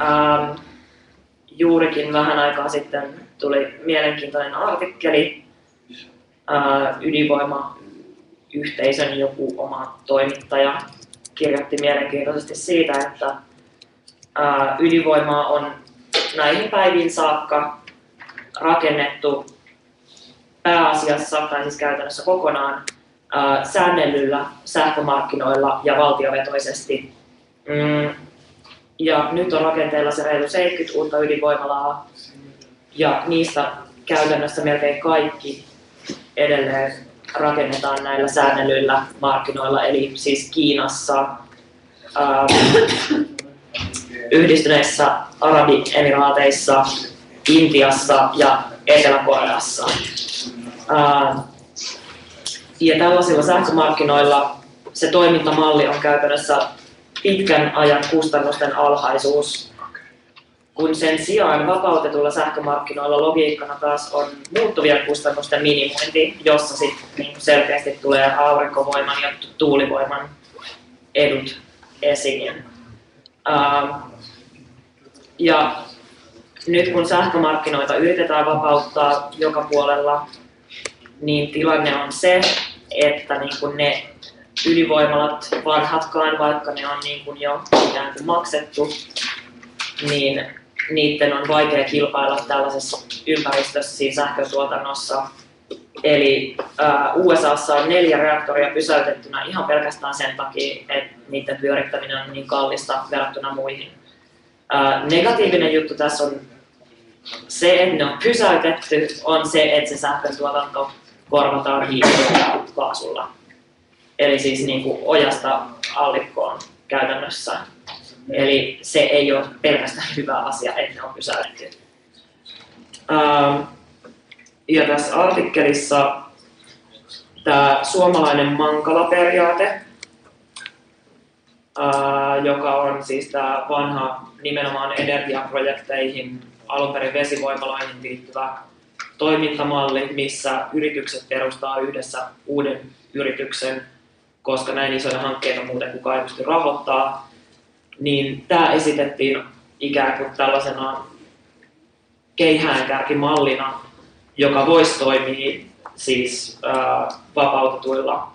Ähm, juurikin vähän aikaa sitten tuli mielenkiintoinen artikkeli äh, ydinvoimayhteisön joku oma toimittaja kirjoitti mielenkiintoisesti siitä, että äh, ydinvoimaa on näihin päiviin saakka rakennettu pääasiassa, tai siis käytännössä kokonaan, äh, säännellyllä sähkömarkkinoilla ja valtiovetoisesti. Mm, ja nyt on rakenteella se reilu 70 uutta ydinvoimalaa, ja niistä käytännössä melkein kaikki edelleen rakennetaan näillä säännellyillä markkinoilla, eli siis Kiinassa, ää, Yhdistyneissä Arabiemiraateissa, Intiassa ja Etelä-Koreassa. Ää, ja tällaisilla sähkömarkkinoilla se toimintamalli on käytännössä pitkän ajan kustannusten alhaisuus, kun sen sijaan vapautetulla sähkömarkkinoilla logiikkana taas on muuttuvien kustannusten minimointi, jossa sitten niin selkeästi tulee aurinkovoiman ja tuulivoiman edut esiin. Uh, ja nyt kun sähkömarkkinoita yritetään vapauttaa joka puolella, niin tilanne on se, että niin kuin ne ydinvoimalat, vanhatkaan, vaikka ne on niin kuin jo ikään kuin maksettu, niin niiden on vaikea kilpailla tällaisessa ympäristössä siinä sähkötuotannossa. Eli äh, USAssa on neljä reaktoria pysäytettynä ihan pelkästään sen takia, että niiden pyörittäminen on niin kallista verrattuna muihin. Äh, negatiivinen juttu tässä on se, että ne on pysäytetty, on se, että se sähkötuotanto korvataan hiilellä kaasulla. Eli siis niin kuin ojasta allikkoon käytännössä. Eli se ei ole pelkästään hyvä asia, että ne on pysäytetty. Ähm, ja tässä artikkelissa tämä suomalainen Mankala-periaate, äh, joka on siis tämä vanha nimenomaan energiaprojekteihin, alun perin vesivoimaloihin liittyvä toimintamalli, missä yritykset perustaa yhdessä uuden yrityksen, koska näin isoja hankkeita muuten kukaan ei pysty rahoittaa, niin tämä esitettiin ikään kuin tällaisena keihäänkärkimallina, joka voisi toimia siis äh, vapautetuilla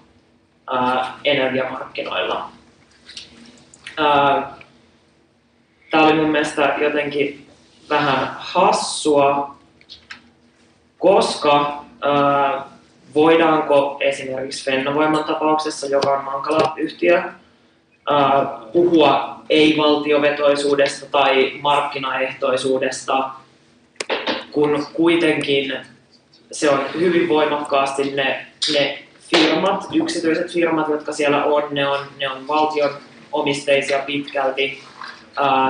äh, energiamarkkinoilla. Äh, tämä oli mun mielestä jotenkin vähän hassua, koska äh, voidaanko esimerkiksi Fennovoiman tapauksessa, joka on Mankala-yhtiö, puhua ei-valtiovetoisuudesta tai markkinaehtoisuudesta, kun kuitenkin se on hyvin voimakkaasti ne, ne firmat, yksityiset firmat, jotka siellä on, ne on, ne on valtion omisteisia pitkälti.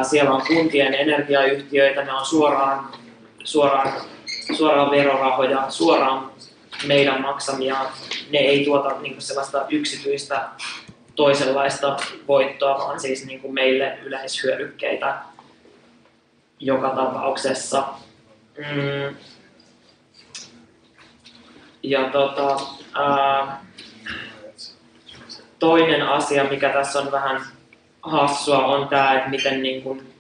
Siellä on kuntien energiayhtiöitä, ne on suoraan, suoraan, suoraan verorahoja, suoraan meidän maksamia. Ne ei tuota niin sellaista yksityistä toisenlaista voittoa, vaan siis niin kuin meille yleishyödykkeitä joka tapauksessa. Mm. Ja tota, ää, toinen asia, mikä tässä on vähän hassua, on tämä, että miten niin kuin,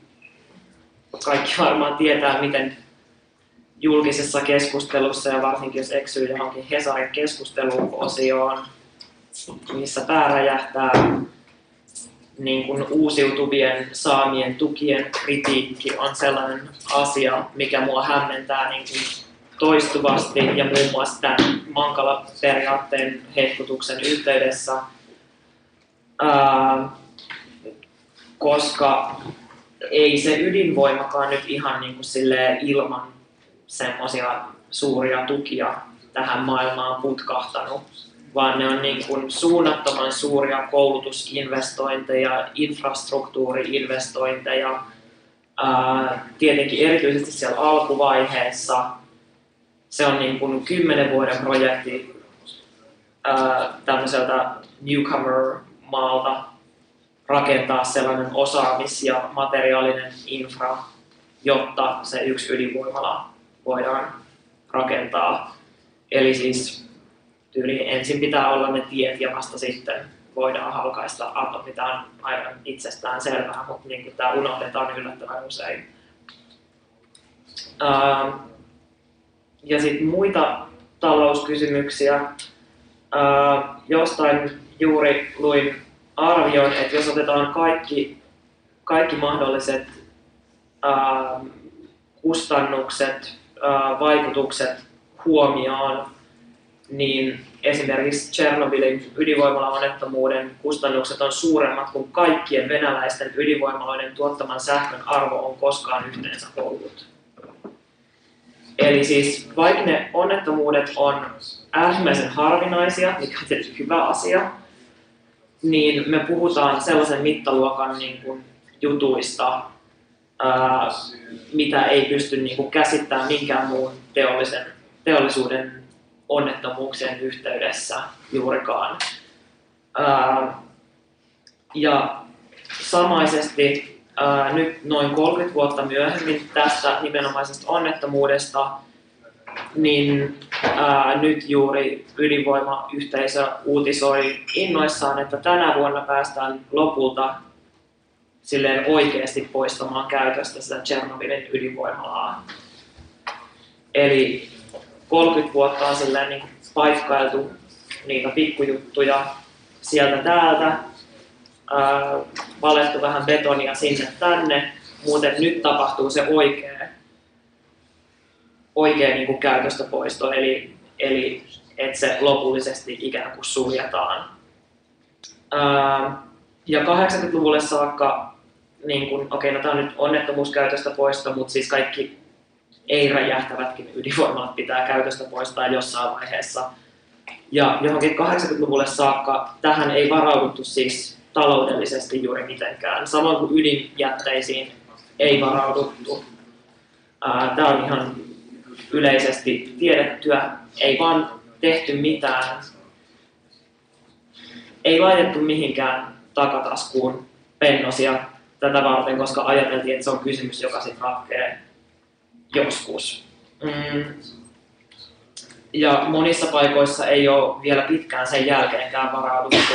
kaikki varmaan tietää, miten julkisessa keskustelussa ja varsinkin jos eksyy johonkin Hesarin keskusteluosioon, missä pää räjähtää niin kuin uusiutuvien saamien tukien kritiikki on sellainen asia, mikä mua hämmentää niin kuin toistuvasti ja muun muassa tämän Mankala-periaatteen hehkutuksen yhteydessä, ää, koska ei se ydinvoimakaan nyt ihan niin kuin ilman semmoisia suuria tukia tähän maailmaan putkahtanut vaan ne on niin kuin suunnattoman suuria koulutusinvestointeja, infrastruktuuriinvestointeja, ää, tietenkin erityisesti siellä alkuvaiheessa. Se on niin kuin kymmenen vuoden projekti ää, tämmöiseltä newcomer-maalta rakentaa sellainen osaamis- ja materiaalinen infra, jotta se yksi ydinvoimala voidaan rakentaa. Eli siis tyyli ensin pitää olla ne tiet ja vasta sitten voidaan halkaista atomit. Tämä on aivan itsestään selvää, mutta niin kuin tämä unohdetaan yllättävän usein. Uh, ja sitten muita talouskysymyksiä. Uh, jostain juuri luin arvion, että jos otetaan kaikki, kaikki mahdolliset uh, kustannukset, vaikutukset huomioon, niin esimerkiksi Chernobylin ydinvoimala-onnettomuuden kustannukset on suuremmat kuin kaikkien venäläisten ydinvoimaloiden tuottaman sähkön arvo on koskaan yhteensä ollut. Eli siis vaikka ne onnettomuudet on äärimmäisen harvinaisia, mikä on tietysti hyvä asia, niin me puhutaan sellaisen mittaluokan niin kuin jutuista, ää, mitä ei pysty niin kuin käsittämään minkään muun teollisen, teollisuuden onnettomuuksien yhteydessä juurikaan. Ää, ja samaisesti ää, nyt noin 30 vuotta myöhemmin tästä nimenomaisesta onnettomuudesta, niin ää, nyt juuri ydinvoimayhteisö uutisoi innoissaan, että tänä vuonna päästään lopulta silleen oikeasti poistamaan käytöstä sitä Chernobylin ydinvoimalaa. Eli 30 vuotta on silleen niin paikkailtu niitä pikkujuttuja sieltä täältä, ää, valettu vähän betonia sinne tänne, muuten nyt tapahtuu se oikea, oikea niin kuin käytöstä poisto, eli, eli että se lopullisesti ikään kuin suljetaan. Ää, ja 80-luvulle saakka, niin kuin, okei, no tämä on nyt onnettomuuskäytöstä poisto, mutta siis kaikki ei-räjähtävätkin ydinvoimalat pitää käytöstä poistaa jossain vaiheessa. Ja johonkin 80-luvulle saakka tähän ei varauduttu siis taloudellisesti juuri mitenkään. Samoin kuin ydinjätteisiin ei varauduttu. Tämä on ihan yleisesti tiedettyä. Ei vaan tehty mitään. Ei laitettu mihinkään takataskuun pennosia tätä varten, koska ajateltiin, että se on kysymys, joka sitten ratkeaa joskus. Mm. Ja monissa paikoissa ei ole vielä pitkään sen jälkeenkään varauduttu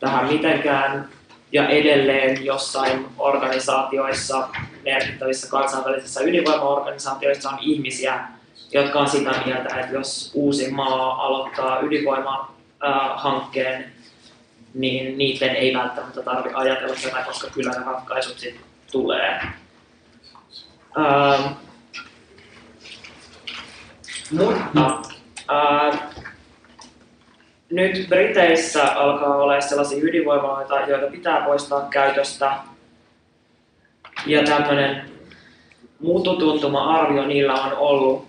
tähän mitenkään. Ja edelleen jossain organisaatioissa, merkittävissä kansainvälisissä ydinvoimaorganisaatioissa on ihmisiä, jotka on sitä mieltä, että jos uusi maa aloittaa ydinvoimahankkeen, niin niiden ei välttämättä tarvitse ajatella tätä, koska kyllä ne ratkaisut sitten tulee. Mutta äh, nyt Briteissä alkaa olla sellaisia ydinvoimaloita, joita pitää poistaa käytöstä. Ja tämmöinen mututuntuma-arvio niillä on ollut,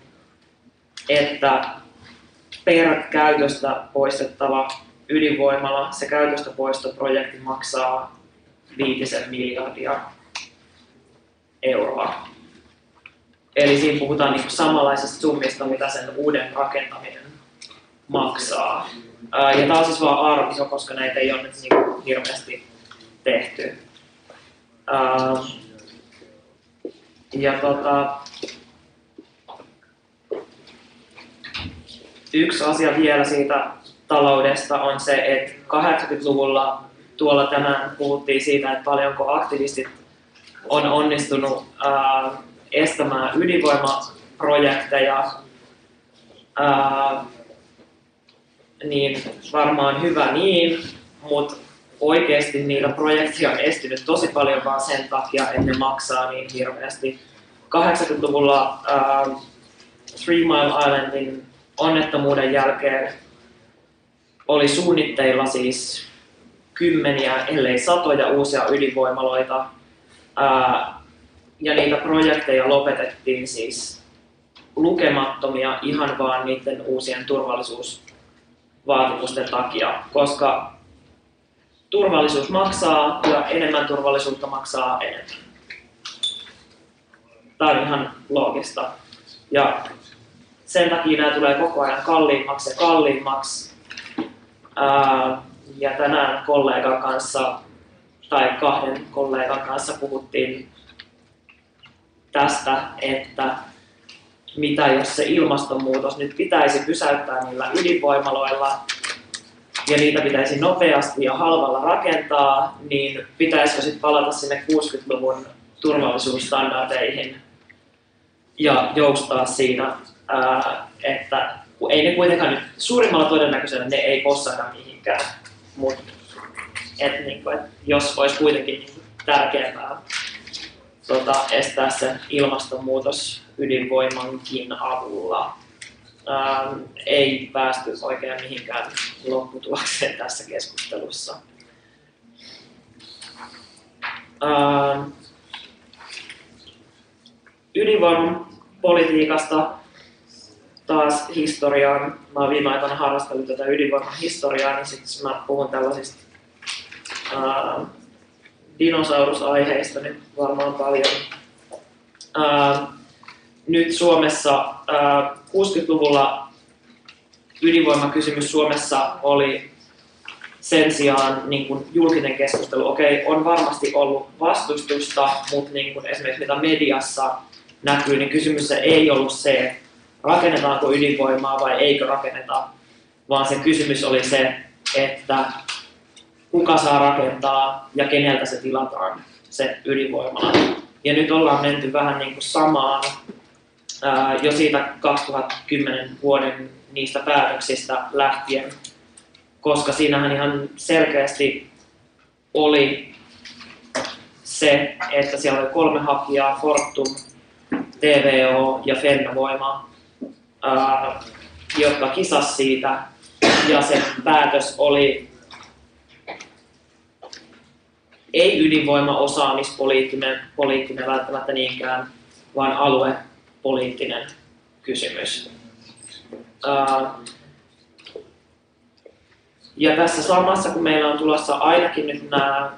että per käytöstä poistettava ydinvoimala, se käytöstä poistoprojekti maksaa viitisen miljardia euroa. Eli siinä puhutaan niin samanlaisesta summista, mitä sen uuden rakentaminen maksaa. ja tämä on siis vain arvio, koska näitä ei ole nyt niin hirveästi tehty. ja tota, yksi asia vielä siitä taloudesta on se, että 80-luvulla tuolla tänään puhuttiin siitä, että paljonko aktivistit on onnistunut ää, estämään ydinvoimaprojekteja, ää, niin varmaan hyvä niin, mutta oikeasti niitä projekteja on estynyt tosi paljon vaan sen takia, että ne maksaa niin hirveästi. 80-luvulla ää, Three Mile Islandin onnettomuuden jälkeen oli suunnitteilla siis kymmeniä, ellei satoja uusia ydinvoimaloita. Ää, ja niitä projekteja lopetettiin siis lukemattomia ihan vaan niiden uusien turvallisuusvaatimusten takia, koska turvallisuus maksaa ja enemmän turvallisuutta maksaa enemmän. Tämä on ihan loogista. Ja sen takia nämä tulee koko ajan kalliimmaksi ja kalliimmaksi. Ja tänään kollegan kanssa tai kahden kollegan kanssa puhuttiin tästä, että mitä jos se ilmastonmuutos nyt pitäisi pysäyttää niillä ydinvoimaloilla, ja niitä pitäisi nopeasti ja halvalla rakentaa, niin pitäisikö sitten palata sinne 60-luvun turvallisuusstandardeihin ja joustaa siinä, ää, että ei ne kuitenkaan nyt, suurimmalla todennäköisellä ne ei possahda mihinkään, mutta et, niin kuin, et jos olisi kuitenkin tärkeämpää tota, estää se ilmastonmuutos ydinvoimankin avulla, ää, ei päästy oikein mihinkään lopputulokseen tässä keskustelussa. Ää, ydinvoiman politiikasta taas historiaan. Mä oon viime aikoina harrastellut tätä ydinvoiman historiaa, niin sitten mä puhun tällaisista ää, dinosaurusaiheista nyt varmaan paljon. Ää, nyt Suomessa ää, 60-luvulla ydinvoimakysymys Suomessa oli sen sijaan niin kuin julkinen keskustelu, okei, on varmasti ollut vastustusta, mutta niin kuin esimerkiksi mitä mediassa näkyy, niin kysymys ei ollut se, rakennetaanko ydinvoimaa vai eikö rakenneta, vaan se kysymys oli se, että kuka saa rakentaa ja keneltä se tilataan, se ydinvoimala. Ja nyt ollaan menty vähän niin kuin samaan ää, jo siitä 2010 vuoden niistä päätöksistä lähtien, koska siinähän ihan selkeästi oli se, että siellä oli kolme hakijaa, Fortum, TVO ja Fennovoima, ää, jotka kisas siitä. Ja se päätös oli ei ydinvoima osaamispoliittinen poliittinen välttämättä niinkään, vaan aluepoliittinen kysymys. Ää, ja tässä samassa, kun meillä on tulossa ainakin nyt nämä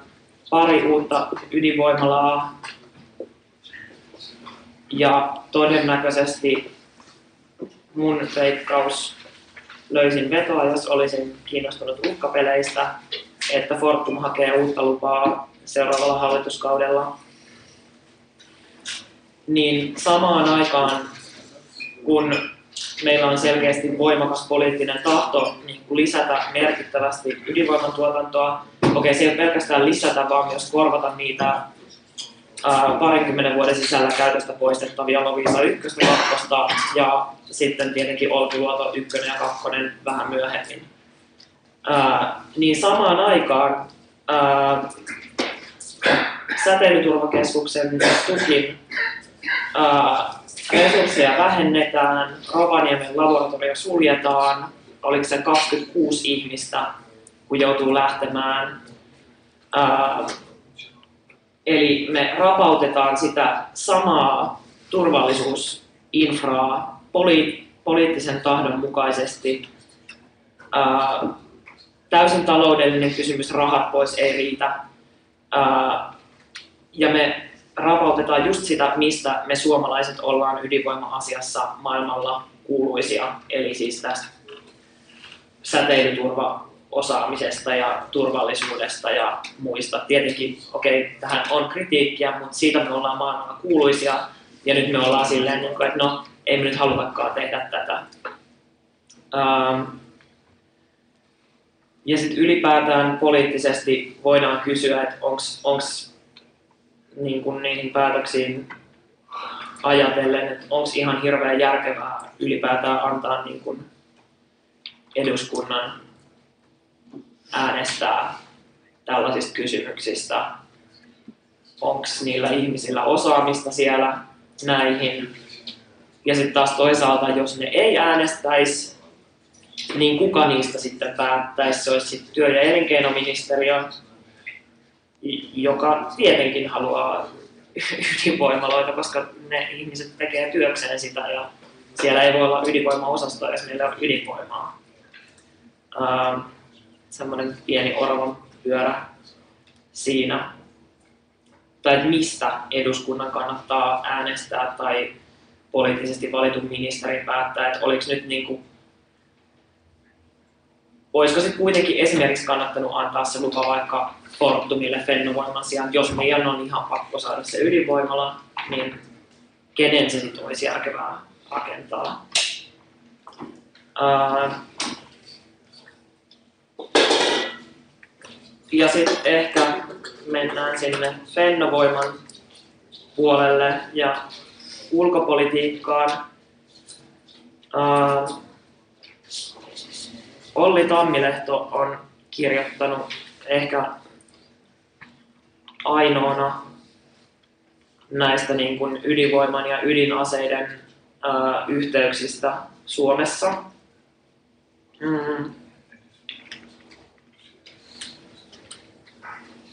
pari uutta ydinvoimalaa ja todennäköisesti mun veikkaus löysin vetoa, jos olisin kiinnostunut uhkapeleistä, että Fortum hakee uutta lupaa seuraavalla hallituskaudella. Niin samaan aikaan, kun meillä on selkeästi voimakas poliittinen tahto niin lisätä merkittävästi ydinvoiman tuotantoa, okei, se ei pelkästään lisätä, vaan myös korvata niitä parinkymmenen vuoden sisällä käytöstä poistettavia Loviisa 1 2 ja sitten tietenkin Olkiluoto 1 ja 2 vähän myöhemmin. Ää, niin samaan aikaan ää, säteilyturvakeskuksen tukin ää, resursseja vähennetään, Rovaniemen laboratorio suljetaan, oliko se 26 ihmistä, kun joutuu lähtemään. Ää, Eli me rapautetaan sitä samaa turvallisuusinfraa poli- poliittisen tahdon mukaisesti. Ää, täysin taloudellinen kysymys, rahat pois ei riitä. Ää, ja me rapautetaan just sitä, mistä me suomalaiset ollaan ydinvoima-asiassa maailmalla kuuluisia, eli siis tästä säteilyturva osaamisesta ja turvallisuudesta ja muista. Tietenkin, okei, okay, tähän on kritiikkiä, mutta siitä me ollaan maailmalla kuuluisia ja nyt me ollaan silleen, niin että no, ei me nyt halutakaan tehdä tätä. Ähm, ja sitten ylipäätään poliittisesti voidaan kysyä, että onko niin niihin päätöksiin ajatellen, että onko ihan hirveän järkevää ylipäätään antaa niin kuin eduskunnan äänestää tällaisista kysymyksistä. Onko niillä ihmisillä osaamista siellä näihin. Ja sitten taas toisaalta, jos ne ei äänestäisi, niin kuka niistä sitten päättäisi? Se olisi sitten työ- ja elinkeinoministeriö, joka tietenkin haluaa ydinvoimaloita, koska ne ihmiset tekee työkseen sitä ja siellä ei voi olla ydinvoimaosastoa, jos meillä on ydinvoimaa. Uh, semmoinen pieni orvon pyörä siinä, tai että mistä eduskunnan kannattaa äänestää tai poliittisesti valitun ministerin päättää, että oliko nyt niin kuin, olisiko se kuitenkin esimerkiksi kannattanut antaa se lupa vaikka Fortumille Fennovoiman sijaan, jos meidän on ihan pakko saada se ydinvoimala, niin kenen se sitten olisi järkevää rakentaa. Uh, ja sitten ehkä mennään sinne Fennovoiman puolelle ja ulkopolitiikkaan. Uh, Olli Tammilehto on kirjoittanut ehkä ainoana näistä niin kuin ydinvoiman ja ydinaseiden ää, yhteyksistä Suomessa. Mm.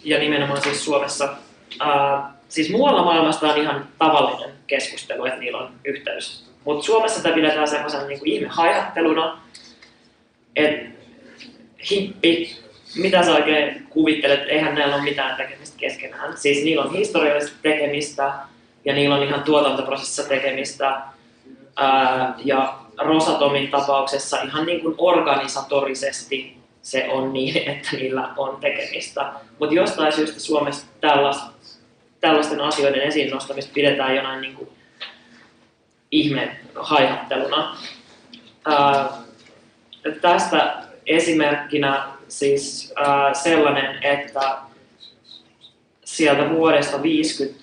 Ja nimenomaan siis Suomessa. Ää, siis muualla maailmasta on ihan tavallinen keskustelu, että niillä on yhteys. Mutta Suomessa tämä pidetään semmoisen niin ihme haihatteluna, että hippi, mitä sä oikein kuvittelet, eihän näillä ole mitään tekemistä keskenään. Siis niillä on historiallista tekemistä ja niillä on ihan tuotantoprosessissa tekemistä. Ää, ja Rosatomin tapauksessa ihan niin kuin organisatorisesti se on niin, että niillä on tekemistä. Mutta jostain syystä Suomessa tällaista, tällaisten asioiden esiin nostamista pidetään jonain niin kuin ihme haihatteluna. Ää, tästä esimerkkinä siis äh, sellainen, että sieltä vuodesta 50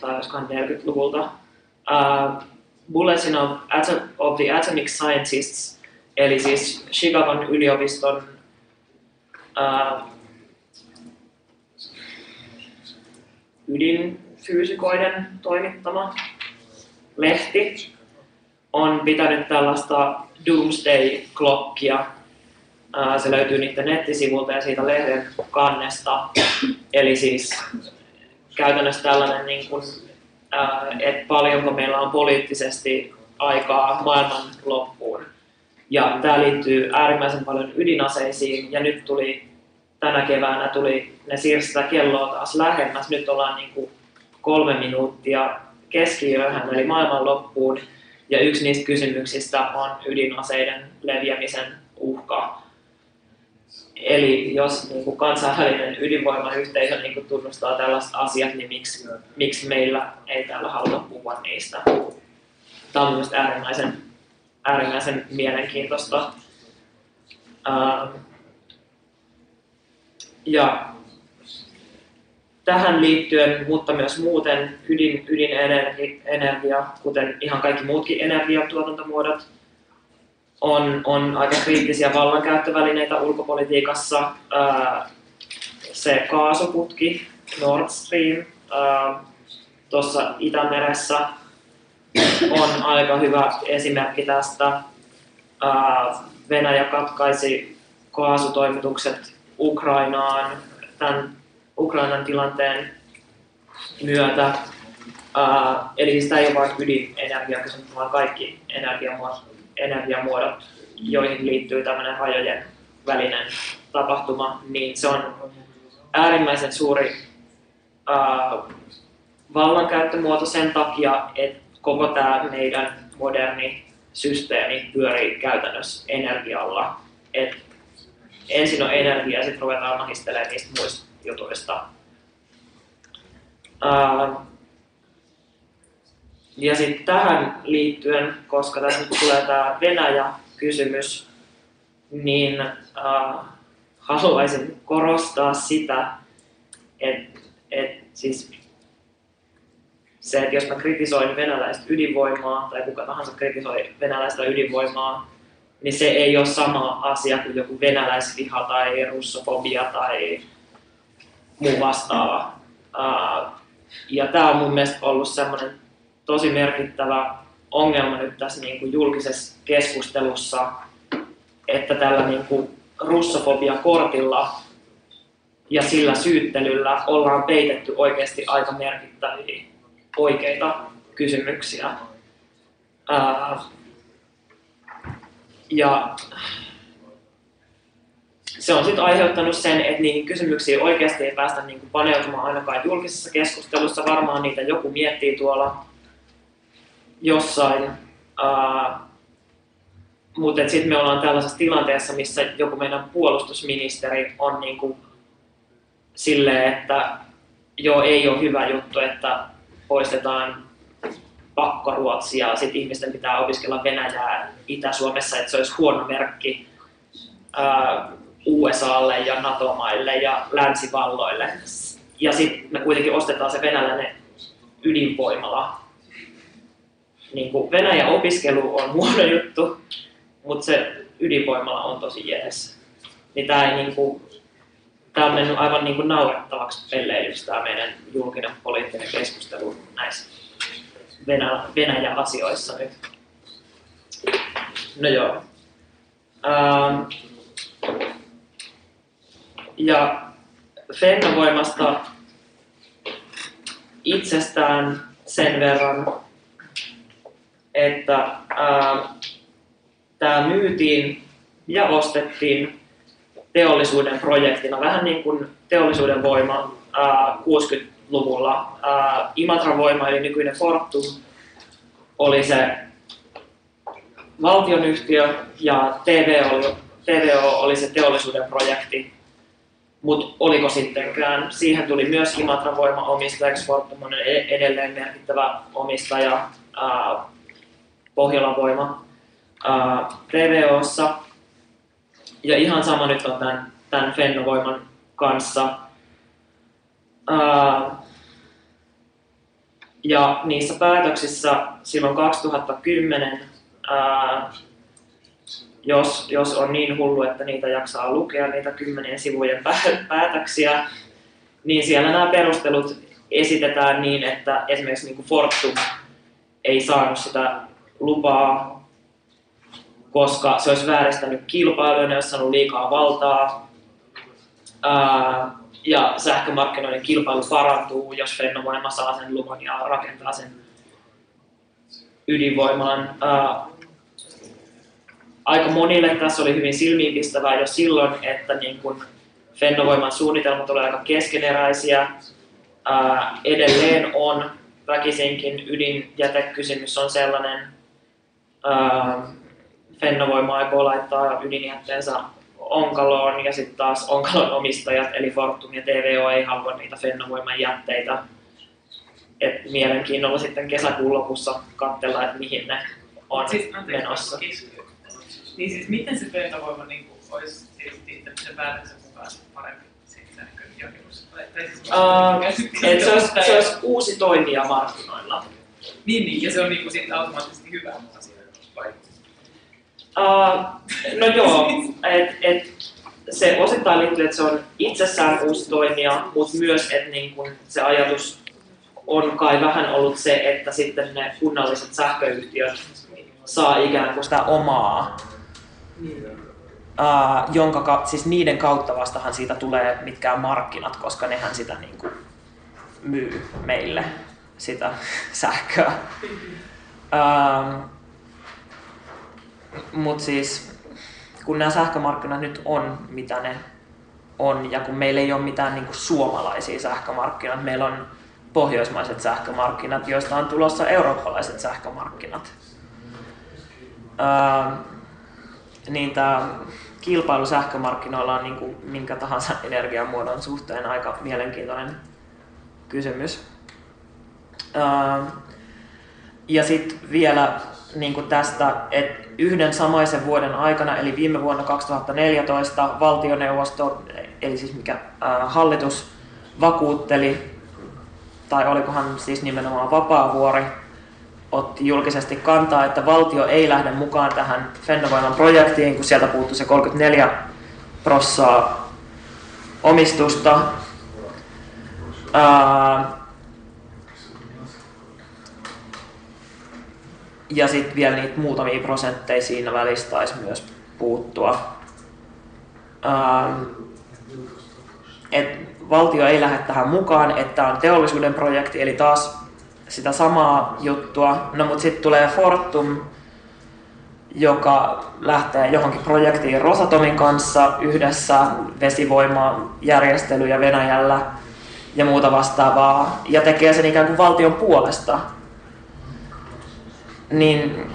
tai olisikohan 40-luvulta äh, Bulletin of, of the Atomic Scientists, eli siis Chicagon yliopiston äh, ydinfyysikoiden toimittama lehti, on pitänyt tällaista Doomsday-klokkia. Se löytyy niiden nettisivulta ja siitä lehden kannesta. Eli siis käytännössä tällainen, niin kuin, että paljonko meillä on poliittisesti aikaa maailman loppuun. Ja tämä liittyy äärimmäisen paljon ydinaseisiin ja nyt tuli tänä keväänä tuli, ne siirsi kelloa taas lähemmäs. Nyt ollaan niin kuin kolme minuuttia keskiyöhön eli maailman loppuun. Ja yksi niistä kysymyksistä on ydinaseiden leviämisen uhka. Eli jos niin kuin kansainvälinen ydinvoimayhteisö niin kuin tunnustaa tällaiset asiat, niin miksi, miksi meillä ei täällä haluta puhua niistä? Tämä on mielestäni äärimmäisen, äärimmäisen mielenkiintoista. Ähm, ja tähän liittyen, mutta myös muuten ydin, ydinenergia, kuten ihan kaikki muutkin energiatuotantomuodot, on, on aika kriittisiä vallankäyttövälineitä ulkopolitiikassa. se kaasuputki Nord Stream tuossa Itämeressä on aika hyvä esimerkki tästä. Venäjä katkaisi kaasutoimitukset Ukrainaan tämän Ukrainan tilanteen myötä. Uh, eli tämä ei ole vain ydinenergiakysymys, vaan kaikki energiamuodot, joihin liittyy tämmöinen rajojen välinen tapahtuma, niin se on äärimmäisen suuri uh, vallankäyttömuoto sen takia, että koko tämä meidän moderni systeemi pyörii käytännössä energialla. Et ensin on energia ja sitten ruvetaan mahistelemaan niistä muista jutuista. ja sitten tähän liittyen, koska tässä nyt tulee tämä Venäjä-kysymys, niin uh, haluaisin korostaa sitä, että et siis se, että jos mä kritisoin venäläistä ydinvoimaa tai kuka tahansa kritisoi venäläistä ydinvoimaa, niin se ei ole sama asia kuin joku venäläisviha tai russofobia tai muu vastaava. Ja tämä on mun mielestä ollut semmoinen tosi merkittävä ongelma nyt tässä niin kuin julkisessa keskustelussa, että tällä niin kuin russofobia-kortilla ja sillä syyttelyllä ollaan peitetty oikeasti aika merkittäviä oikeita kysymyksiä. ja se on sitten aiheuttanut sen, että niihin kysymyksiin oikeasti ei päästä niin kuin paneutumaan ainakaan julkisessa keskustelussa. Varmaan niitä joku miettii tuolla jossain. Uh, mutta sitten me ollaan tällaisessa tilanteessa, missä joku meidän puolustusministeri on niin kuin silleen, että joo, ei ole hyvä juttu, että poistetaan pakkoruotsia sitten ihmisten pitää opiskella Venäjää Itä-Suomessa, että se olisi huono merkki. Uh, USAlle ja NATO-maille ja länsivalloille. Ja sitten me kuitenkin ostetaan se venäläinen ydinvoimala. Niin Venäjän opiskelu on huono juttu, mutta se ydinvoimala on tosi jees. Niin tämä ei niin kuin, tämä on mennyt aivan niin kuin naurettavaksi pelleilyksi tämä meidän julkinen poliittinen keskustelu näissä Venä- Venäjän asioissa nyt. No joo. Ähm, ja Fennovoimasta itsestään sen verran, että ää, tämä myytiin ja ostettiin teollisuuden projektina, vähän niin kuin teollisuuden voima ää, 60-luvulla. Ää, Imatran voima eli nykyinen Fortum oli se valtionyhtiö ja TVO oli, TVO oli se teollisuuden projekti, mutta oliko sittenkään. Siihen tuli myös Imatran voima omistajaksi, Fortum on e- edelleen merkittävä omistaja, ää, Pohjolan voima ää, TVOssa. Ja ihan sama nyt on tämän, tämän Fennovoiman kanssa. Ää, ja niissä päätöksissä silloin 2010 ää, jos, jos on niin hullu, että niitä jaksaa lukea, niitä kymmenien sivujen päätöksiä, niin siellä nämä perustelut esitetään niin, että esimerkiksi niin kuin Fortum ei saanut sitä lupaa, koska se olisi vääristänyt kilpailuja, ne olisi saanut liikaa valtaa, ää, ja sähkömarkkinoiden kilpailu parantuu, jos Fennovoima saa sen luvan ja rakentaa sen ydinvoimalan. Ää, aika monille tässä oli hyvin silmiinpistävää jo silloin, että niin kun Fennovoiman suunnitelmat olivat aika keskeneräisiä. Ää, edelleen on väkisinkin ydinjätekysymys on sellainen, ää, Fennovoima aikoo laittaa ydinjätteensä Onkaloon ja sitten taas Onkalon omistajat eli Fortum ja TVO ei halua niitä Fennovoiman jätteitä. Et mielenkiinnolla sitten kesäkuun lopussa katsella, että mihin ne on siis, anteeksi, menossa. Niin siis miten se Fennovoima niin kuin, olisi siis se päätöksen mukaan parempi siis, uh, et se, olisi, se olisi uusi toimija markkinoilla. Niin, niin, ja se on niin kuin, sitten automaattisesti hyvä asia, vai? Uh, no joo, et, et, se osittain liittyy, että se on itsessään uusi toimija, mutta myös, että niin kun se ajatus on kai vähän ollut se, että sitten ne kunnalliset sähköyhtiöt saa ikään kuin sitä omaa Uh, jonka, siis niiden kautta vastahan siitä tulee mitkään markkinat, koska nehän sitä niin kuin myy meille sitä sähköä. Uh, Mutta siis kun nämä sähkömarkkinat nyt on mitä ne on ja kun meillä ei ole mitään niin suomalaisia sähkömarkkinoita, meillä on pohjoismaiset sähkömarkkinat, joista on tulossa eurooppalaiset sähkömarkkinat. Uh, niin tämä kilpailu sähkömarkkinoilla on niin kuin minkä tahansa energiamuodon suhteen aika mielenkiintoinen kysymys. Ja sitten vielä niin kuin tästä, että yhden samaisen vuoden aikana, eli viime vuonna 2014, valtioneuvosto, eli siis mikä hallitus vakuutteli, tai olikohan siis nimenomaan Vapaavuori, otti julkisesti kantaa, että valtio ei lähde mukaan tähän Fennovoiman projektiin, kun sieltä puuttuu se 34 prossaa omistusta. Ää, ja sitten vielä niitä muutamia prosentteja siinä välissä taisi myös puuttua. Ää, et valtio ei lähde tähän mukaan, että on teollisuuden projekti, eli taas sitä samaa juttua. No mutta sitten tulee Fortum, joka lähtee johonkin projektiin Rosatomin kanssa yhdessä vesivoimajärjestelyjä Venäjällä ja muuta vastaavaa ja tekee sen ikään kuin valtion puolesta. Niin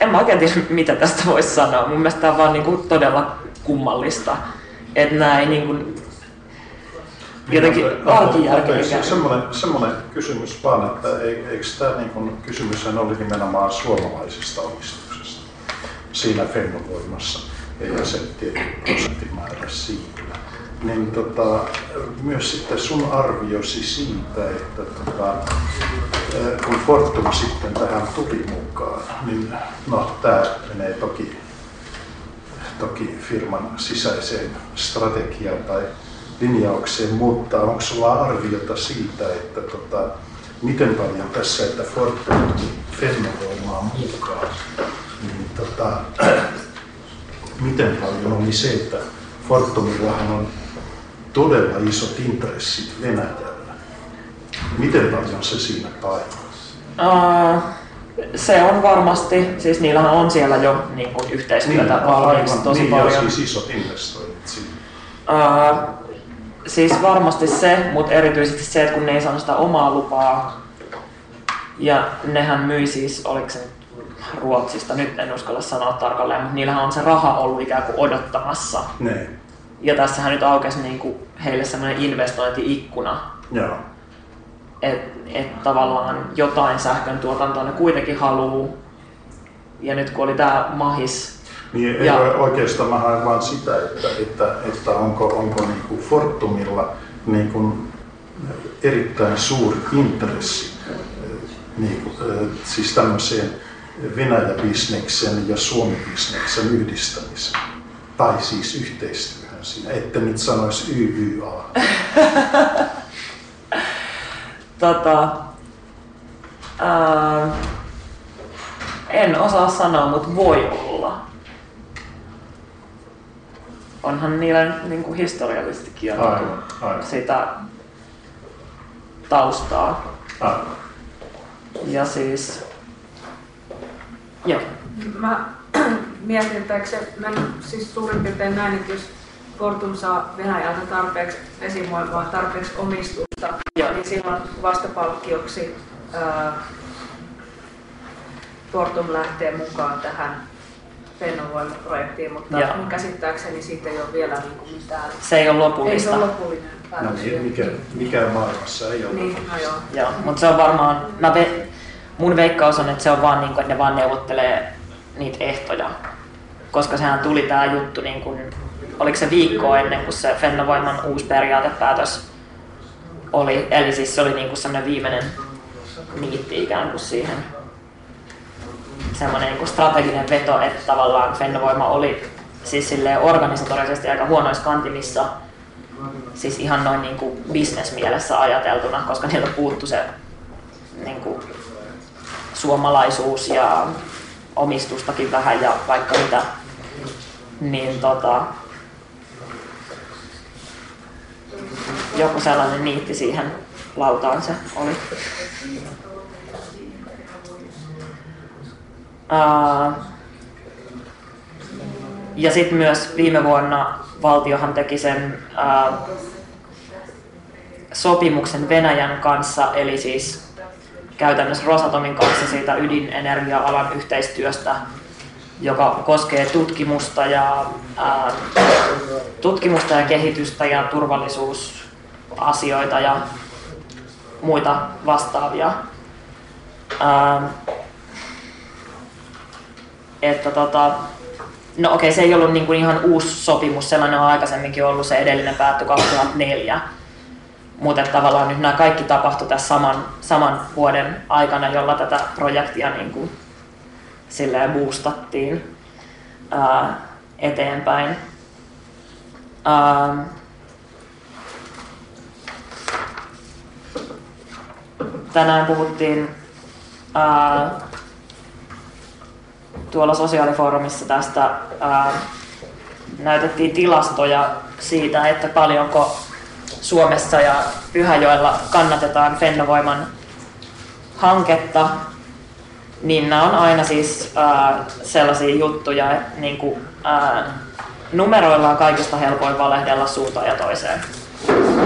en mä oikein tiedä, mitä tästä voisi sanoa. Mun mielestä tämä on vaan niin kuin todella kummallista, että näin niin kuin jotenkin arkijärkeä. Semmoinen, semmoinen kysymys vaan, että eikö tämä niin kuin, kysymys oli nimenomaan suomalaisesta omistuksesta? siinä fennovoimassa ja se tietty prosenttimäärä siitä. Niin tota, myös sitten sun arviosi siitä, että tota, kun Fortum sitten tähän tuli mukaan, niin no tämä menee toki, toki firman sisäiseen strategiaan tai linjaukseen, mutta onko sulla arviota siitä, että tota, miten paljon tässä, että Fortum tuli Fennovoimaan mukaan, niin tota, miten paljon oli se, että Fortumillahan on todella isot intressit Venäjällä. Miten paljon se siinä painaa? Uh, se on varmasti, siis niillähän on siellä jo niin kuin yhteistyötä niin, valmiiksi tosi niin, paljon. Joo, siis isot investoinnit siinä. Uh, siis varmasti se, mutta erityisesti se, että kun ne ei saanut sitä omaa lupaa, ja nehän myi siis, oliko se Ruotsista, nyt en uskalla sanoa tarkalleen, mutta niillähän on se raha ollut ikään kuin odottamassa. Ne. Ja tässähän nyt aukesi niin kuin heille semmoinen investointiikkuna. Joo. Että et tavallaan jotain sähkön tuotantoa ne kuitenkin haluu. Ja nyt kun oli tämä mahis, Niin Ja- oikeastaan mä haen vaan sitä, että, että, että onko, onko niin kuin Fortumilla niin kuin erittäin suuri intressi niin kuin, siis tämmöiseen Venäjä-bisneksen ja Suomi-bisneksen yhdistämiseen. Tai siis yhteistyöhön siinä, että nyt sanoisi YYA. tota, ää, en osaa sanoa, mutta voi olla. Onhan niillä niin kuin historiallisestikin jo niin kuin Aivan, aivan, sitä taustaa. aivan. Ja siis, joo. Mä mietin, että eikö se mennä siis suurin piirtein näin, että jos Fortum saa Venäjältä tarpeeksi vesivoimaa, tarpeeksi omistusta, Joo. niin silloin vastapalkkioksi ää, Fortum lähtee mukaan tähän Fennovoima-projektiin, mutta mun käsittääkseni siitä ei ole vielä niin kuin mitään. Se ei ole Ei se lopullista. ole lopullinen No päätös. niin, vielä. mikä, mikä maailmassa ei ole. Niin, no joo. Joo, mutta se on varmaan, mä ve, mun veikkaus on, että se on vaan niin kuin, että ne vaan neuvottelee niitä ehtoja. Koska sehän tuli tää juttu niin kuin, oliko se viikko ennen kuin se Fennovoiman uusi periaatepäätös oli. Eli siis se oli niin semmoinen viimeinen niitti ikään kuin siihen semmoinen niin strateginen veto, että tavallaan Fennovoima oli siis organisatorisesti aika huonoissa kantimissa, siis ihan noin niin kuin bisnesmielessä ajateltuna, koska niiltä puuttu se niin kuin, suomalaisuus ja omistustakin vähän ja vaikka mitä, niin tota, joku sellainen niitti siihen lautaan se oli. Ja sitten myös viime vuonna valtiohan teki sen sopimuksen Venäjän kanssa, eli siis käytännössä Rosatomin kanssa siitä ydinenergia-alan yhteistyöstä, joka koskee tutkimusta ja, ää, tutkimusta ja kehitystä ja turvallisuusasioita ja muita vastaavia. Ää, että tota, no okei, se ei ollut niin kuin ihan uusi sopimus, sellainen on aikaisemminkin ollut, se edellinen päättyi 2004. Mutta tavallaan nyt nämä kaikki tapahtui tässä saman, saman vuoden aikana, jolla tätä projektia niin kuin, silleen boostattiin ää, eteenpäin. Ää, tänään puhuttiin ää, tuolla sosiaalifoorumissa tästä ää, näytettiin tilastoja siitä, että paljonko Suomessa ja Pyhäjoella kannatetaan Fennovoiman hanketta, niin nämä on aina siis ää, sellaisia juttuja, että niin kuin, ää, numeroilla on kaikista helpoin valehdella suuntaan ja toiseen.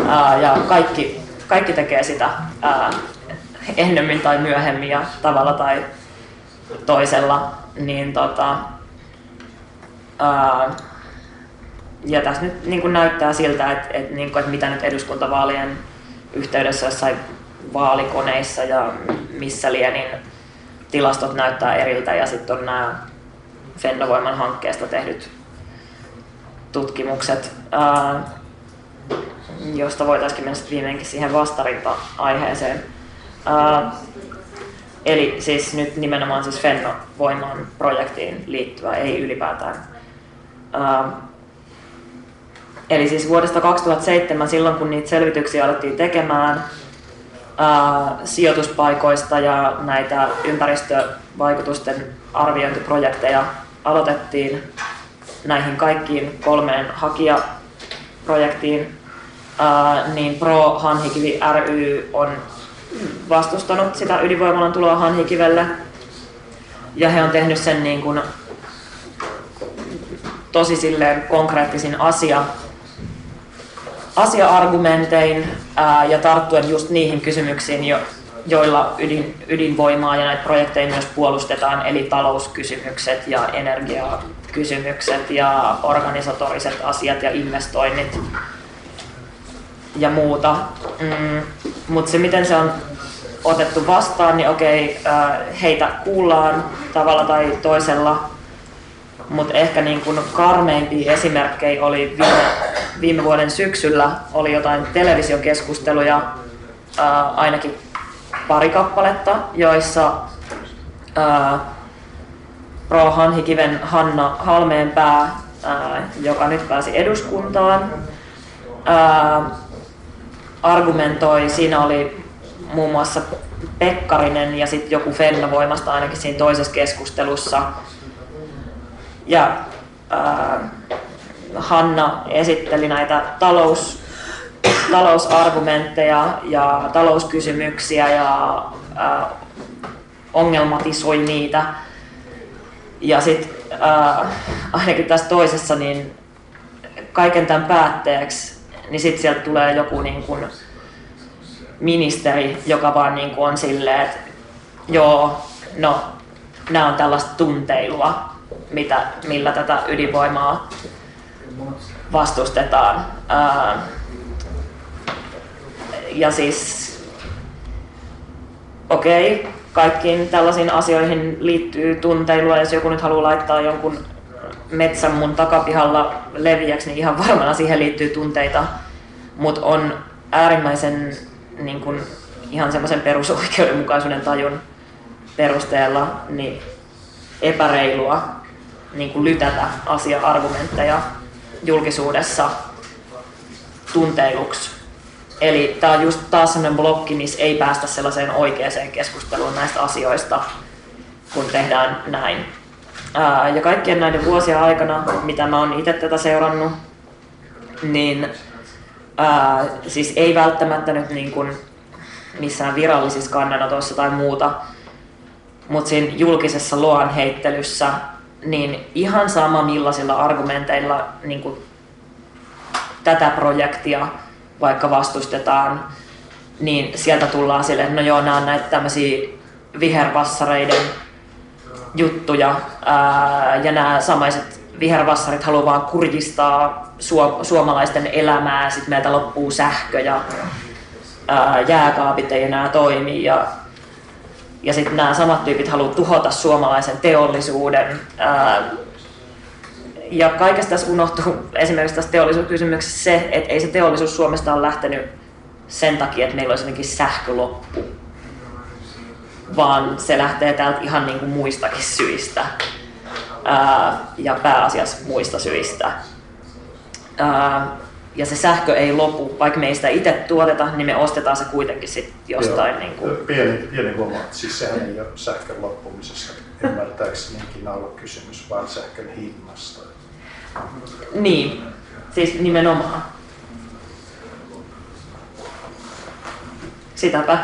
Ää, ja kaikki, kaikki tekee sitä ää, ennemmin tai myöhemmin ja tavalla tai toisella. Niin tota, ää, ja tässä nyt niin kuin näyttää siltä, että, että, niin kuin, että mitä nyt eduskuntavaalien yhteydessä jossain vaalikoneissa ja missä lie, niin tilastot näyttää eriltä ja sitten on nämä Fennovoiman hankkeesta tehdyt tutkimukset, ää, josta voitaisiin mennä viimeinkin siihen vastarinta-aiheeseen. Ää, eli siis nyt nimenomaan siis Fennovoiman projektiin liittyvä, ei ylipäätään. Ää, eli siis vuodesta 2007, silloin kun niitä selvityksiä alettiin tekemään, sijoituspaikoista ja näitä ympäristövaikutusten arviointiprojekteja aloitettiin näihin kaikkiin kolmeen hakijaprojektiin, niin Pro Hanhikivi ry on vastustanut sitä ydinvoimalan tuloa Hanhikivelle. Ja he on tehnyt sen niin kuin tosi silleen konkreettisin asia, asia-argumentein ja tarttuen just niihin kysymyksiin, jo, joilla ydin, ydinvoimaa ja näitä projekteja myös puolustetaan, eli talouskysymykset ja energiakysymykset ja organisatoriset asiat ja investoinnit ja muuta. Mm, Mutta se, miten se on otettu vastaan, niin okei, heitä kuullaan tavalla tai toisella, mutta ehkä niin kuin karmeimpia esimerkkejä oli viime, viime vuoden syksyllä, oli jotain televisiokeskusteluja, ää, ainakin pari kappaletta, joissa ää, Pro Hanhikiven Hanna Halmeenpää, ää, joka nyt pääsi eduskuntaan, ää, argumentoi, siinä oli muun muassa Pekkarinen ja sitten joku Fennovoimasta ainakin siinä toisessa keskustelussa. Ja ää, Hanna esitteli näitä talous, talousargumentteja ja talouskysymyksiä ja ää, ongelmatisoi niitä. Ja sitten ainakin tässä toisessa, niin kaiken tämän päätteeksi, niin sitten sieltä tulee joku niin kun, ministeri, joka vaan niin kuin on silleen, että joo, no nämä on tällaista tunteilua, mitä, millä tätä ydinvoimaa vastustetaan. Ää, ja siis, okei, okay, kaikkiin tällaisiin asioihin liittyy tunteilua, jos joku nyt haluaa laittaa jonkun metsän mun takapihalla leviäksi, niin ihan varmana siihen liittyy tunteita, mutta on äärimmäisen niin kuin ihan semmoisen perusoikeudenmukaisuuden tajun perusteella niin epäreilua niin kuin lytätä asia-argumentteja julkisuudessa tunteiluksi. Eli tämä on just taas sellainen blokki, missä ei päästä sellaiseen oikeaan keskusteluun näistä asioista, kun tehdään näin. ja kaikkien näiden vuosien aikana, mitä mä oon itse tätä seurannut, niin ää, siis ei välttämättä nyt niin kuin missään virallisissa kannanotoissa tai muuta, mutta siinä julkisessa luohan heittelyssä, niin ihan sama millaisilla argumenteilla niin kuin tätä projektia vaikka vastustetaan, niin sieltä tullaan sille, että no joo, nämä on näitä tämmöisiä vihervassareiden juttuja ää, ja nämä samaiset vihervassarit haluaa vaan kurjistaa suomalaisten elämää, sitten meiltä loppuu sähkö ja ää, jääkaapit ei enää toimi ja, ja sitten nämä samat tyypit haluaa tuhota suomalaisen teollisuuden. Ja kaikesta tässä unohtuu esimerkiksi tässä teollisuuskysymyksessä se, että ei se teollisuus Suomesta ole lähtenyt sen takia, että meillä olisi jotenkin sähköloppu, vaan se lähtee täältä ihan niin kuin muistakin syistä ja pääasiassa muista syistä. Ja se sähkö ei lopu, vaikka me ei sitä itse tuoteta, niin me ostetaan se kuitenkin sit jostain. Joo, niin kuin... Pieni, pieni huomaa, siis sehän ei ole sähkön loppumisesta ymmärtääksenikin ollut kysymys, vaan sähkön hinnasta. Niin, siis nimenomaan. Sitäpä.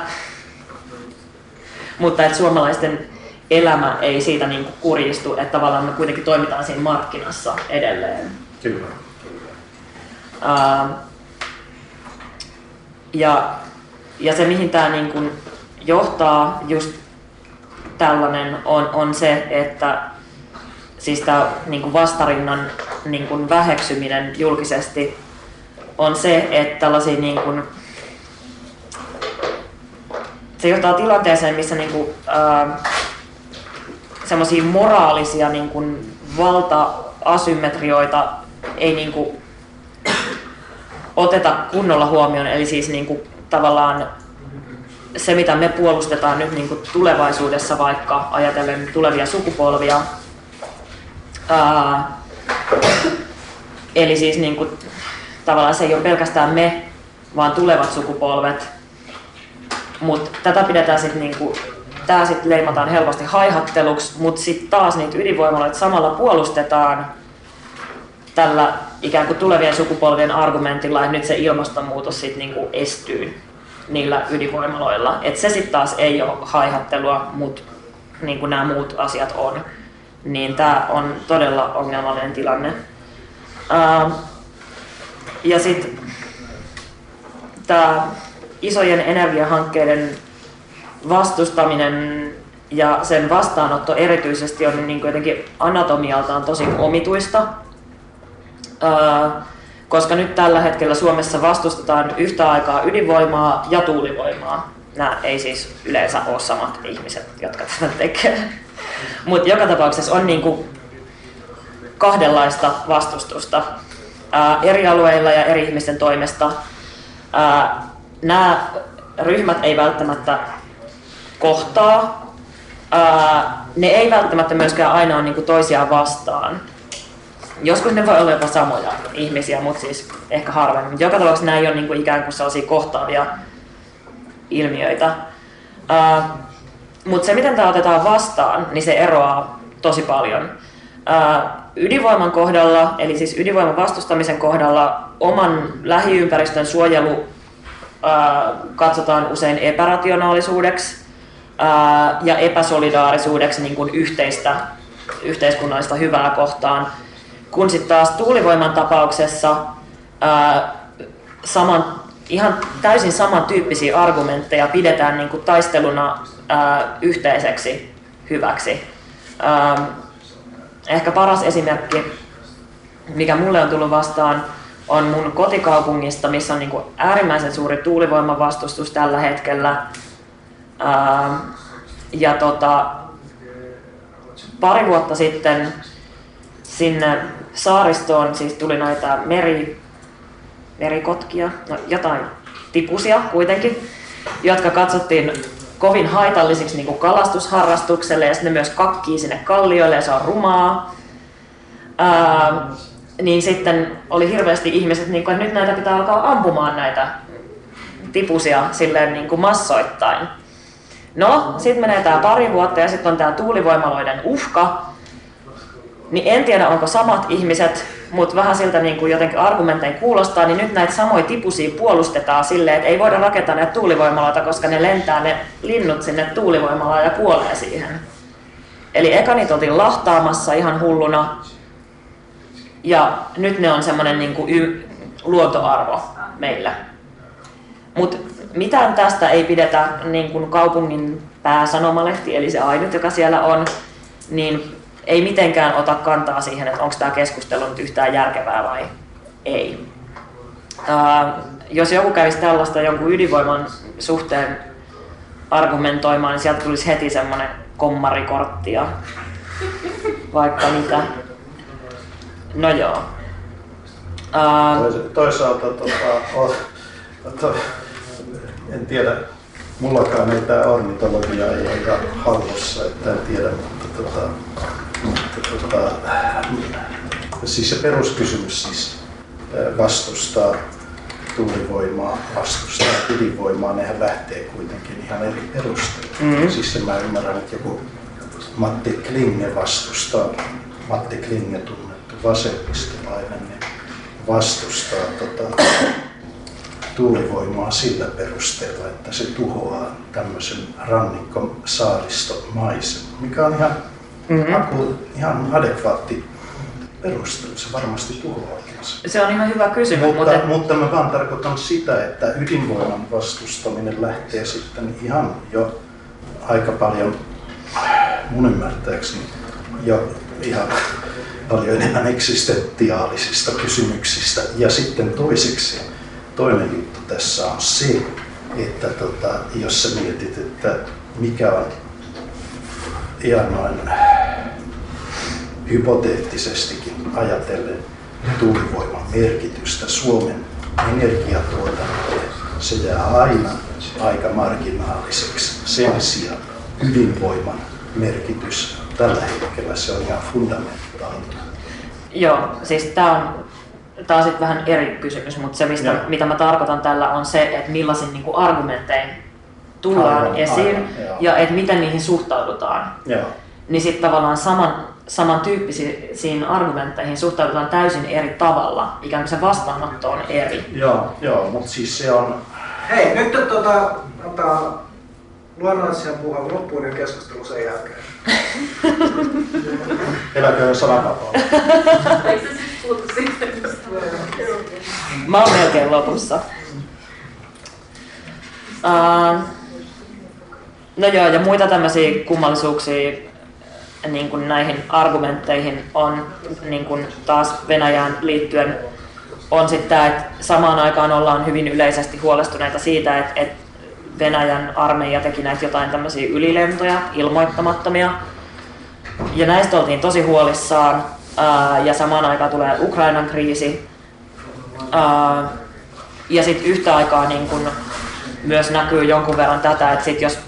Mutta että suomalaisten elämä ei siitä niin kuin kurjistu, että tavallaan me kuitenkin toimitaan siinä markkinassa edelleen. Kyllä. Uh, ja, ja se, mihin tämä niin kuin johtaa, just tällainen, on, on se, että siis tämä niin vastarinnan niin kuin väheksyminen julkisesti on se, että tällaisia niin kuin, se johtaa tilanteeseen, missä niin kuin, uh, semmoisia moraalisia niin kuin valta-asymmetrioita ei niin kuin oteta kunnolla huomioon. Eli siis niin kuin tavallaan se, mitä me puolustetaan nyt niin kuin tulevaisuudessa, vaikka ajatellen tulevia sukupolvia, ää, eli siis niin kuin, tavallaan se ei ole pelkästään me, vaan tulevat sukupolvet. Mutta tätä pidetään sitten niinku, tää sit leimataan helposti haihatteluksi, mutta sitten taas niitä ydinvoimaloita samalla puolustetaan tällä ikään kuin tulevien sukupolvien argumentilla, että nyt se ilmastonmuutos sitten niinku estyy niillä ydinvoimaloilla. Et se sitten taas ei ole haihattelua, mutta niin kuin nämä muut asiat on. Niin tämä on todella ongelmallinen tilanne. Ää, ja sitten tämä isojen energiahankkeiden vastustaminen ja sen vastaanotto erityisesti on niin jotenkin anatomialtaan tosi omituista, koska nyt tällä hetkellä Suomessa vastustetaan yhtä aikaa ydinvoimaa ja tuulivoimaa. Nämä ei siis yleensä ole samat ihmiset, jotka tätä tekevät. Mutta joka tapauksessa on niin kuin kahdenlaista vastustusta ää, eri alueilla ja eri ihmisten toimesta. Nämä ryhmät ei välttämättä kohtaa. Ää, ne ei välttämättä myöskään aina ole niinku toisiaan vastaan. Joskus ne voi olla jopa samoja ihmisiä, mutta siis ehkä harvemmin. Joka tapauksessa nämä ei ole niinku ikään kuin sellaisia kohtaavia ilmiöitä. Mutta se, miten tämä otetaan vastaan, niin se eroaa tosi paljon ydinvoiman kohdalla, eli siis ydinvoiman vastustamisen kohdalla, oman lähiympäristön suojelu katsotaan usein epärationaalisuudeksi ja epäsolidaarisuudeksi niin kuin yhteistä yhteiskunnallista hyvää kohtaan, kun sitten taas tuulivoiman tapauksessa saman, ihan täysin samantyyppisiä argumentteja pidetään niin kuin taisteluna yhteiseksi hyväksi ehkä paras esimerkki, mikä mulle on tullut vastaan, on mun kotikaupungista, missä on niin kuin äärimmäisen suuri tuulivoiman vastustus tällä hetkellä. Ää, ja tota, pari vuotta sitten sinne saaristoon siis tuli näitä meri, merikotkia, no jotain tipusia kuitenkin, jotka katsottiin kovin haitallisiksi niin kuin kalastusharrastukselle ja sitten ne myös kakkii sinne kallioille ja se on rumaa. Ää, niin sitten oli hirveästi ihmiset, niin kuin, että nyt näitä pitää alkaa ampumaan näitä tipusia silleen niin kuin massoittain. No, sitten menee tämä pari vuotta ja sitten on tämä tuulivoimaloiden uhka. Niin en tiedä, onko samat ihmiset mutta vähän siltä niin kuin jotenkin argumentein kuulostaa, niin nyt näitä samoja tipusia puolustetaan silleen, että ei voida rakentaa näitä tuulivoimaloita, koska ne lentää ne linnut sinne tuulivoimalaan ja kuolee siihen. Eli eka niitä oltiin lahtaamassa ihan hulluna, ja nyt ne on semmoinen niin kuin y- luontoarvo meillä. Mutta mitään tästä ei pidetä niin kuin kaupungin pääsanomalehti, eli se ainut, joka siellä on, niin ei mitenkään ota kantaa siihen, että onko tämä keskustelu nyt yhtään järkevää vai ei. Uh, jos joku kävisi tällaista jonkun ydinvoiman suhteen argumentoimaan, niin sieltä tulisi heti semmoinen kommarikortti ja vaikka mitä. No joo. Toisaalta tota, to, en tiedä, mullakaan ei tämä ornitologia ei ole hallussa, että en tiedä, mutta tota, tota, siis se peruskysymys siis vastustaa tuulivoimaa, vastustaa ydinvoimaa, nehän lähtee kuitenkin ihan eri perusteella. Mm-hmm. Siis sen mä ymmärrän, että joku Matti Klinge vastustaa, Matti Klinge tunnettu vasemmistolainen, niin vastustaa tota, tuulivoimaa sillä perusteella, että se tuhoaa tämmöisen rannikon saaristomaisen, mikä on ihan mm-hmm. Aku, ihan adekvaatti perustelu, se varmasti tuhoaakin Se on ihan hyvä kysymys. Mutta, mutta, mutta mä vaan tarkoitan sitä, että ydinvoiman vastustaminen lähtee sitten ihan jo aika paljon, mun ymmärtääkseni, jo ihan paljon enemmän eksistentiaalisista kysymyksistä. Ja sitten toiseksi, toinen juttu tässä on se, että tota, jos sä mietit, että mikä on ihan noin hypoteettisestikin ajatellen tuulivoiman merkitystä Suomen energiatuotannolle, se jää aina aika marginaaliseksi. Sen sijaan ydinvoiman merkitys tällä hetkellä se on ihan fundamentaalinen. Joo, siis tämä on taas sitten vähän eri kysymys, mutta se mistä, mitä mä tarkoitan tällä on se, että millaisin niin argumentein tullaan aivan, esiin aivan, ja että miten niihin suhtaudutaan. Joo. Niin sitten tavallaan saman, samantyyppisiin argumentteihin suhtaudutaan täysin eri tavalla, ikään kuin se vastaanotto on eri. Joo, joo mutta siis se on... Hei, nyt tuota, antaa luonnollisen puhua loppuun ja keskustelu sen jälkeen. Eläköön sananvapaus. Eikö se siis puhuttu siitä? Mä oon melkein lopussa. Uh, no joo, ja muita tämmöisiä kummallisuuksia niin kuin näihin argumentteihin on niin kuin taas Venäjään liittyen on sitten tämä, että samaan aikaan ollaan hyvin yleisesti huolestuneita siitä, että, että Venäjän armeija teki näitä jotain tämmöisiä ylilentoja, ilmoittamattomia. Ja näistä oltiin tosi huolissaan. ja samaan aikaan tulee Ukrainan kriisi. ja sitten yhtä aikaa niin kun myös näkyy jonkun verran tätä, että sit jos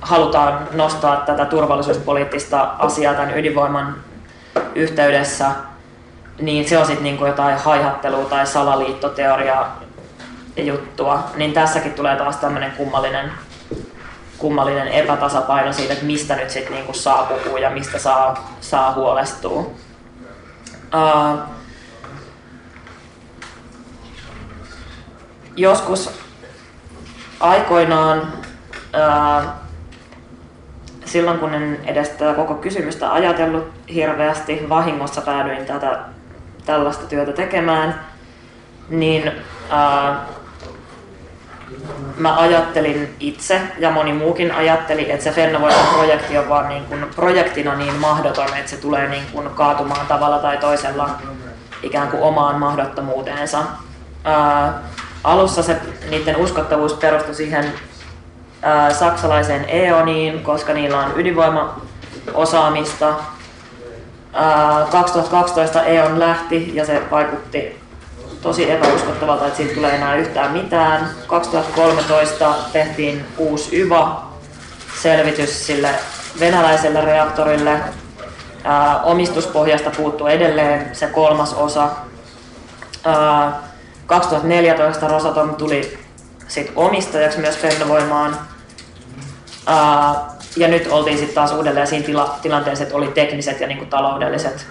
halutaan nostaa tätä turvallisuuspoliittista asiaa tämän ydinvoiman yhteydessä, niin se on sitten niinku jotain haihattelua tai salaliittoteoriaa juttua, niin tässäkin tulee taas tämmöinen kummallinen, kummallinen epätasapaino siitä, että mistä nyt sitten niinku saa puhua ja mistä saa, saa huolestua. Uh, joskus aikoinaan silloin kun en edes tätä koko kysymystä ajatellut hirveästi, vahingossa päädyin tätä, tällaista työtä tekemään, niin ää, mä ajattelin itse ja moni muukin ajatteli, että se Fennovoiman projekti on vaan niin kuin projektina niin mahdoton, että se tulee niin kuin kaatumaan tavalla tai toisella ikään kuin omaan mahdottomuuteensa. Ää, alussa se, niiden uskottavuus perustui siihen ää, saksalaiseen EONiin, koska niillä on ydinvoimaosaamista. Ää, 2012 EON lähti ja se vaikutti tosi epäuskottavalta, että siitä tulee enää yhtään mitään. 2013 tehtiin uusi YVA-selvitys sille venäläiselle reaktorille. Omistuspohjasta puuttuu edelleen se kolmas osa. Ää, 2014 Rosatom tuli sit omistajaksi myös Fennovoimaan. Ää, ja nyt oltiin sitten taas uudelleen siinä tila- tilanteessa, että oli tekniset ja niinku taloudelliset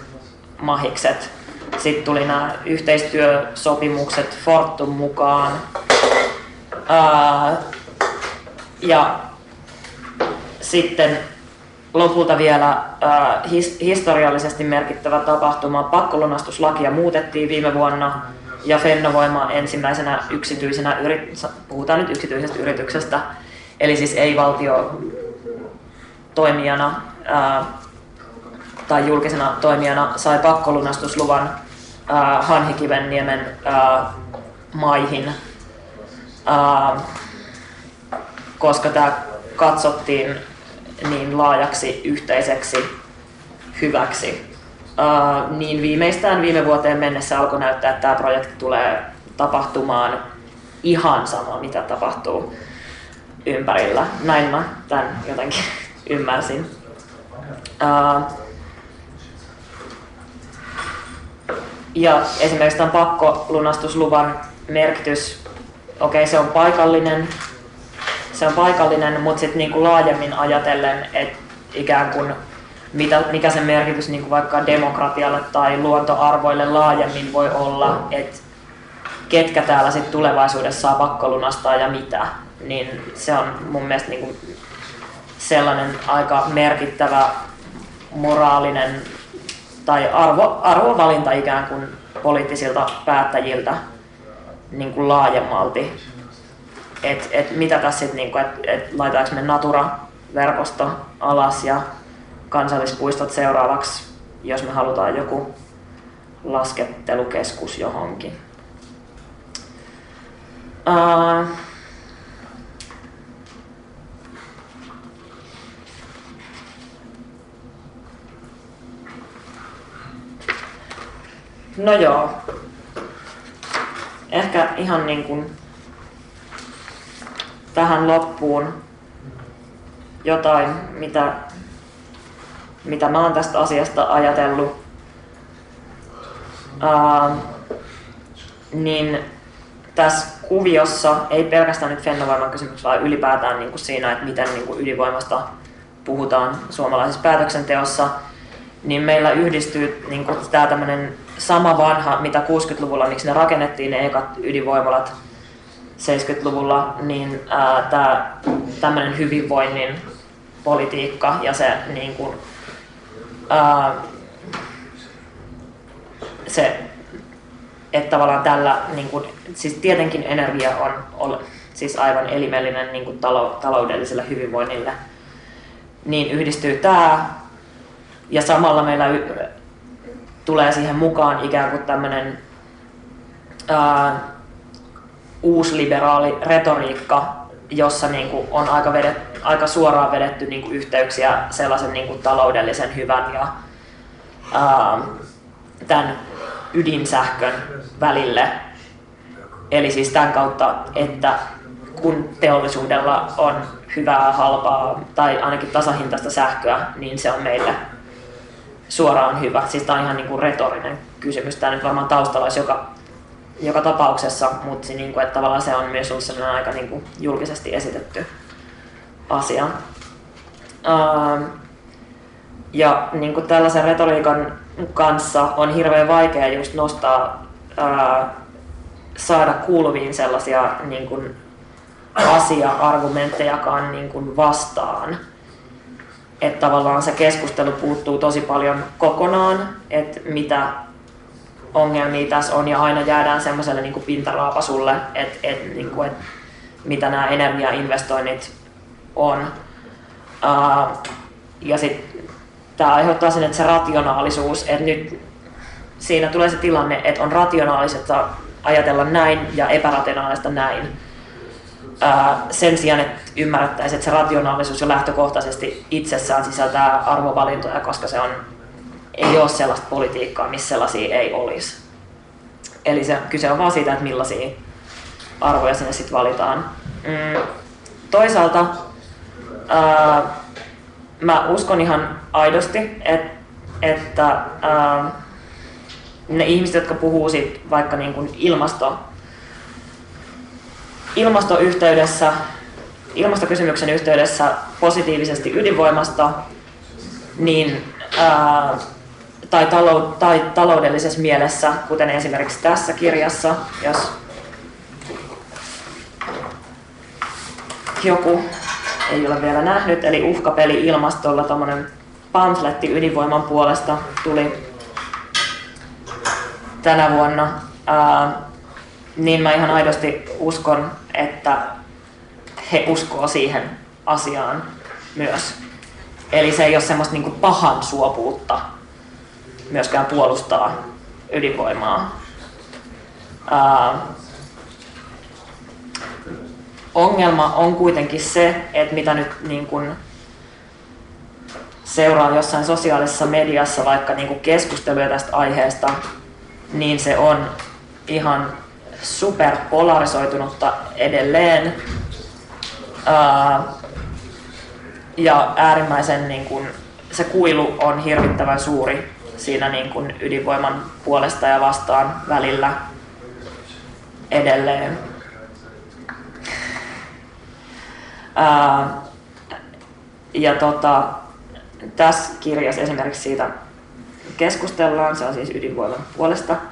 mahikset sitten tuli nämä yhteistyösopimukset Fortum mukaan. Ää, ja sitten lopulta vielä ää, his, historiallisesti merkittävä tapahtuma. Pakkolunastuslakia muutettiin viime vuonna ja Fennovoima ensimmäisenä yksityisenä, puhutaan nyt yksityisestä yrityksestä, eli siis ei valtio toimijana ää, tai julkisena toimijana sai pakkolunastusluvan äh, Hanhikivenniemen äh, maihin, äh, koska tämä katsottiin niin laajaksi yhteiseksi hyväksi. Uh, niin viimeistään viime vuoteen mennessä alkoi näyttää, että tämä projekti tulee tapahtumaan ihan sama, mitä tapahtuu ympärillä. Näin mä tämän jotenkin ymmärsin. Uh, Ja esimerkiksi tämän pakkolunastusluvan merkitys, okei okay, se on paikallinen, se on paikallinen, mutta sitten niinku laajemmin ajatellen, että ikään kuin mitä, mikä sen merkitys niin kuin vaikka demokratialle tai luontoarvoille laajemmin voi olla, että ketkä täällä sitten tulevaisuudessa saa pakkolunastaa ja mitä, niin se on mun mielestä niin kuin sellainen aika merkittävä moraalinen tai arvo, arvovalinta ikään kuin poliittisilta päättäjiltä niin kuin laajemmalti. Et, et mitä tässä sitten, niin että et laitaanko me Natura-verkosto alas ja kansallispuistot seuraavaksi, jos me halutaan joku laskettelukeskus johonkin. Uh, No joo. Ehkä ihan niin kuin tähän loppuun jotain, mitä, mitä mä oon tästä asiasta ajatellut. Ää, niin tässä kuviossa, ei pelkästään nyt Fennovoiman kysymys, vaan ylipäätään niin kuin siinä, että miten niin kuin ydinvoimasta puhutaan suomalaisessa päätöksenteossa, niin meillä yhdistyy niin kuin tämä tämmöinen sama vanha, mitä 60-luvulla, miksi ne rakennettiin ne ekat ydinvoimalat 70-luvulla, niin tämä tämmöinen hyvinvoinnin politiikka ja se, niin kuin, se että tavallaan tällä, niin kuin, siis tietenkin energia on, on siis aivan elimellinen niin kuin talou, taloudelliselle hyvinvoinnille, niin yhdistyy tämä ja samalla meillä y- tulee siihen mukaan ikään kuin tämmöinen uusliberaali retoriikka, jossa niin kuin on aika, vedet, aika suoraan vedetty niin kuin yhteyksiä sellaisen niin kuin taloudellisen hyvän ja ää, tämän ydinsähkön välille. Eli siis tämän kautta, että kun teollisuudella on hyvää, halpaa tai ainakin tasahintaista sähköä, niin se on meille suoraan hyvä. Siis tämä on ihan niin kuin retorinen kysymys. Tämä nyt varmaan taustalla olisi joka, joka tapauksessa, mutta se, niin kuin, että tavallaan se on myös ollut sellainen aika niin kuin julkisesti esitetty asia. Ähm, ja niin kuin tällaisen retoriikan kanssa on hirveän vaikea just nostaa, ää, saada kuuluviin sellaisia niin kuin asia-argumenttejakaan niin kuin vastaan. Että tavallaan se keskustelu puuttuu tosi paljon kokonaan, että mitä ongelmia tässä on ja aina jäädään semmoiselle niin pintaraapasulle, että, että, niin kuin, että mitä nämä energiainvestoinnit on. ja sitten tämä aiheuttaa sen, että se rationaalisuus, että nyt siinä tulee se tilanne, että on rationaalista ajatella näin ja epärationaalista näin. Ää, sen sijaan, että ymmärrettäisiin, että se rationaalisuus jo lähtökohtaisesti itsessään sisältää arvovalintoja, koska se on, ei ole sellaista politiikkaa, missä sellaisia ei olisi. Eli se, kyse on vaan siitä, että millaisia arvoja sinne sitten valitaan. Mm, toisaalta ää, mä uskon ihan aidosti, että, että ää, ne ihmiset, jotka puhuu sit vaikka niin kuin ilmasto, ilmastoyhteydessä, ilmastokysymyksen yhteydessä positiivisesti ydinvoimasta, niin, ää, tai, talou, tai taloudellisessa mielessä, kuten esimerkiksi tässä kirjassa, jos joku ei ole vielä nähnyt, eli uhkapeli ilmastolla, tuommoinen pamfletti ydinvoiman puolesta tuli tänä vuonna, ää, niin mä ihan aidosti uskon, että he uskoo siihen asiaan myös. Eli se ei ole semmoista niin pahan suopuutta myöskään puolustaa ydinvoimaa. Ää, ongelma on kuitenkin se, että mitä nyt niin kuin seuraa jossain sosiaalisessa mediassa vaikka niin keskusteluja tästä aiheesta, niin se on ihan super polarisoitunutta edelleen. Ää, ja äärimmäisen niin kuin, se kuilu on hirvittävän suuri siinä niin kuin ydinvoiman puolesta ja vastaan välillä edelleen. Ää, ja tota, tässä kirjassa esimerkiksi siitä keskustellaan, se on siis ydinvoiman puolesta.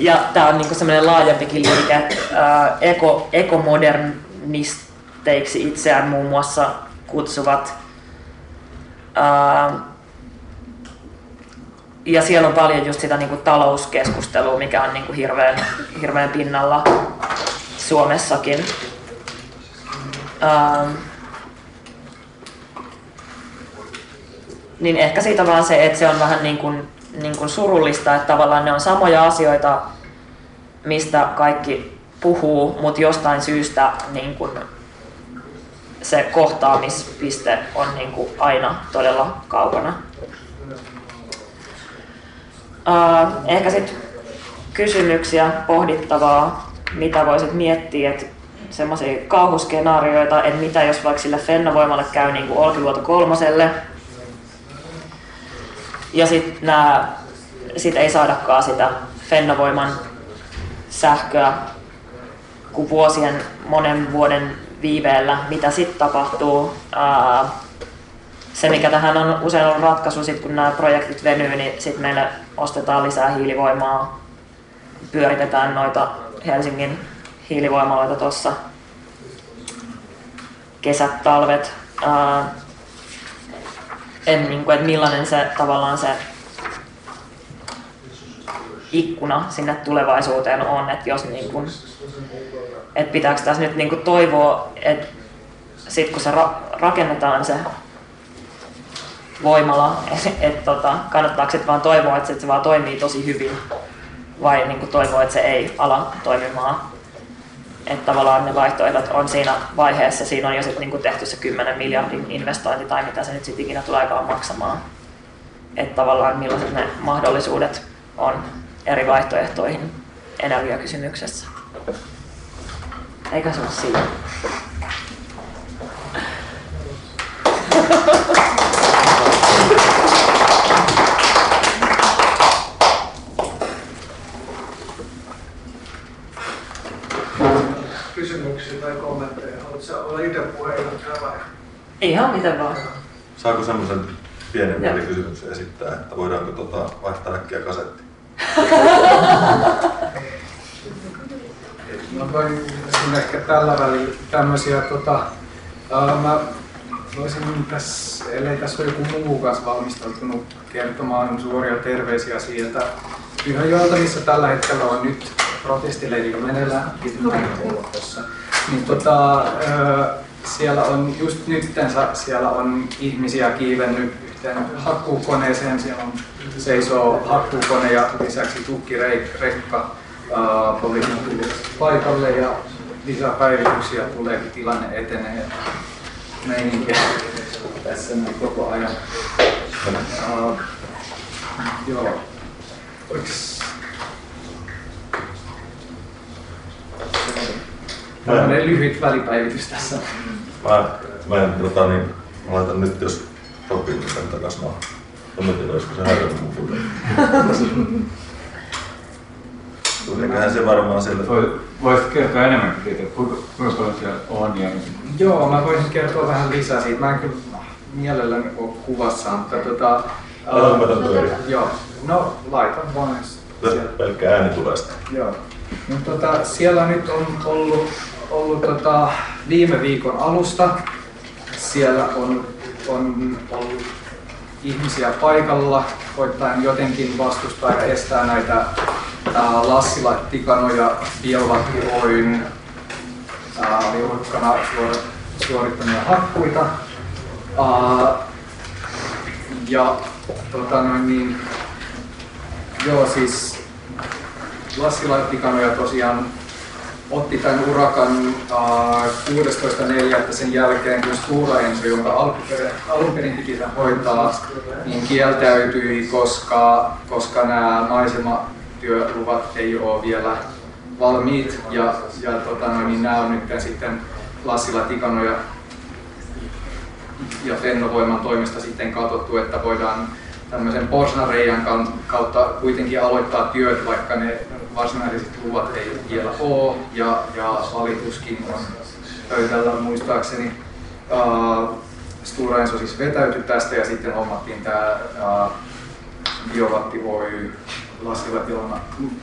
Ja tämä on niinku semmoinen laajempikin liike. Eko, ekomodernisteiksi itseään muun muassa kutsuvat. Ää, ja siellä on paljon just sitä niinku talouskeskustelua, mikä on niinku hirveän, hirveän pinnalla Suomessakin. Ähm, niin ehkä siitä vaan se, että se on vähän niin kuin, niin kuin surullista, että tavallaan ne on samoja asioita, mistä kaikki puhuu, mutta jostain syystä niin kuin se kohtaamispiste on niin kuin aina todella kaukana. Uh, ehkä sitten kysymyksiä, pohdittavaa, mitä voisit miettiä, että semmoisia kauhuskenaarioita, että mitä jos vaikka sille Fennovoimalle käy niin kuin Olkiluoto kolmoselle, ja sitten sit ei saadakaan sitä Fennovoiman sähköä, kun vuosien monen vuoden viiveellä, mitä sitten tapahtuu. Ää, se, mikä tähän on usein ollut ratkaisu, sit kun nämä projektit venyy, niin sitten meille ostetaan lisää hiilivoimaa, pyöritetään noita Helsingin hiilivoimaloita tuossa kesät, talvet. Ää, en, niin kuin, että millainen se tavallaan se ikkuna sinne tulevaisuuteen on, että jos niin kuin, että pitääkö tässä nyt niin kuin toivoa, että sitten kun se ra- rakennetaan se voimala, että et, tota, kannattaako sitten vaan toivoa, että se vaan toimii tosi hyvin vai niin kuin toivoa, että se ei ala toimimaan. Että tavallaan ne vaihtoehdot on siinä vaiheessa, siinä on jo sit niin tehty se 10 miljardin investointi tai mitä se nyt sitten ikinä tuleekaan maksamaan. Että tavallaan millaiset ne mahdollisuudet on eri vaihtoehtoihin energiakysymyksessä. Eikä se ole siinä. Kysymyksiä tai kommentteja? Haluatko olla itse puheenjohtaja vai? Ihan miten vaan. Saako semmoisen pienen välikysymyksen esittää, että voidaanko tota vaihtaa äkkiä kasetti? Mä voin ehkä tällä välillä tämmöisiä, tota, ää, mä voisin tässä, ellei tässä ole joku muu kanssa valmistautunut kertomaan suoria terveisiä sieltä Pyhäjoelta, missä tällä hetkellä on nyt protestileiri meneillään tässä. Niin tota, siellä on just nyttensä siellä on ihmisiä kiivennyt yhteen hakkuukoneeseen. Siellä on seisoo hakkuukone ja lisäksi tukkirekka tuli paikalle ja lisäpäivityksiä tulee, tilanne etenee meininkiä tässä näin koko ajan. Uh, joo. Oiks... Tällainen lyhyt välipäivitys tässä. Mä, mä, en, tota, niin, mä laitan nyt, jos sopii, sen takas maahan. Mä tiedä, olisiko se häirinyt mun futeen. Eiköhän se varmaan sieltä. Voisit kertoa enemmän siitä, että kuinka, kuinka paljon siellä on ja Joo, mä voisin kertoa vähän lisää siitä. Mä en kyllä mielelläni ole kuvassa, mutta tota... Laitan mä tän pyöriä. Joo, no laitan vaan. Pelkkä ääni tulee sitä. Joo. No, tota, siellä nyt on ollut, ollut tota, viime viikon alusta. Siellä on, on ollut ihmisiä paikalla, koittaen jotenkin vastustaa ja estää näitä ää, Lassila Tikanoja Biovatti Oyn liukkana suorittamia hakkuita. Ää, ja tota noin niin, joo siis Lassila Tikanoja tosiaan otti tämän urakan uh, 16.4. sen jälkeen, kun Stura Enso, jonka alun perin piti hoitaa, niin kieltäytyi, koska, koska nämä maisematyöluvat ei ole vielä valmiit. Ja, ja tota, no, niin nämä on nyt sitten Lassila Tikanoja ja Fennovoiman toimesta sitten katsottu, että voidaan tämmöisen porsareijan kautta kuitenkin aloittaa työt, vaikka ne varsinaiset luvat ei vielä ole ja, ja valituskin on pöydällä muistaakseni. Uh, Enso siis vetäytyi tästä ja sitten hommattiin tämä Biovatti Oy, Lassila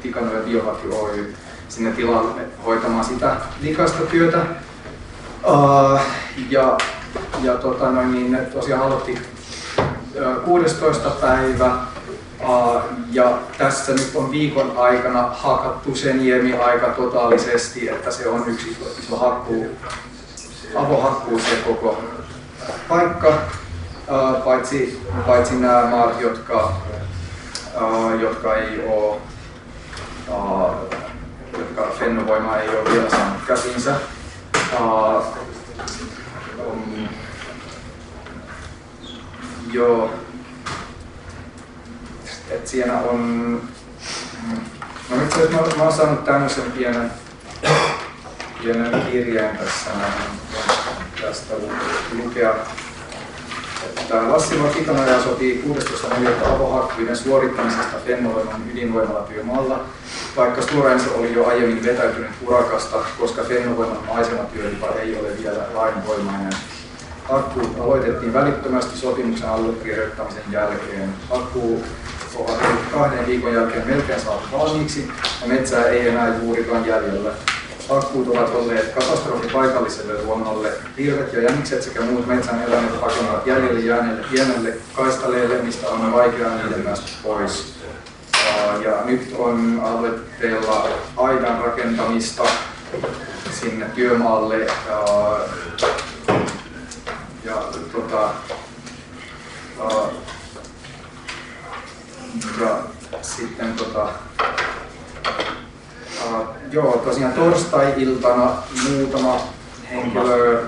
Tikano ja Biovatti Oy sinne tilalle hoitamaan sitä likasta työtä. Ja ja tota, noin, niin tosiaan aloitti 16. päivä ja tässä nyt on viikon aikana hakattu se niemi aika totaalisesti, että se on yksi iso hakkuu, avohakkuu se koko paikka, paitsi, paitsi nämä maat, jotka, jotka ei ole, jotka Fennovoima ei ole vielä saanut käsinsä. Um, joo, et siinä on, no itse asiassa mä, mä oon saanut tämmöisen pienen, pienen kirjeen tässä tästä lukea. Että Lassi Vakitanoja sotii 16.4. avohakkuiden suorittamisesta Fennovoiman ydinvoimalatyömaalla, vaikka Stora oli jo aiemmin vetäytynyt urakasta, koska Fennovoiman maisematyölupa ei ole vielä lainvoimainen. Hakkuut aloitettiin välittömästi sopimuksen allekirjoittamisen jälkeen. Hakkuu ovat kahden viikon jälkeen melkein saatu valmiiksi ja metsää ei enää juurikaan jäljellä. Hakkuut ovat olleet katastrofi paikalliselle luonnolle. Hirvet ja jänikset sekä muut metsän eläimet pakenevat jäljelle jääneille pienelle kaistaleelle, mistä on vaikea niiden päästä pois. Ja nyt on aloitteella aidan rakentamista sinne työmaalle. Ja, ja tota, ja sitten tota, Uh, joo, tosiaan torstai-iltana muutama henkilö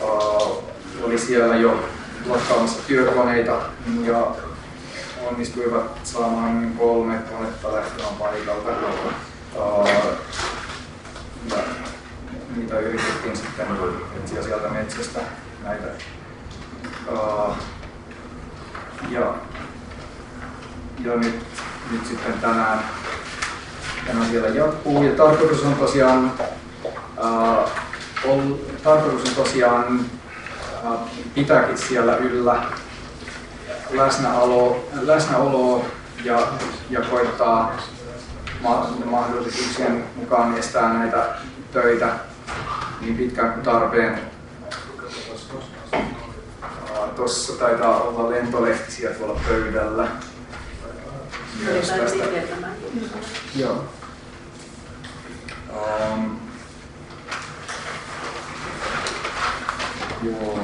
uh, oli siellä jo lakkaamassa työkoneita ja onnistuivat saamaan kolme konetta lähtemään paikalta. Uh, ja niitä yritettiin sitten etsiä sieltä metsästä näitä. Uh, ja, ja nyt, nyt sitten tänään tämä siellä jatkuu. Ja tarkoitus on tosiaan, äh, on, tarkoitus on tosiaan äh, pitääkin siellä yllä läsnäolo, läsnäoloa ja, ja koittaa ma- mahdollisuuksien mukaan estää näitä töitä niin pitkään kuin tarpeen. Äh, Tuossa taitaa olla lentolehtisiä tuolla pöydällä. Myös tästä. Joo. Um, joo.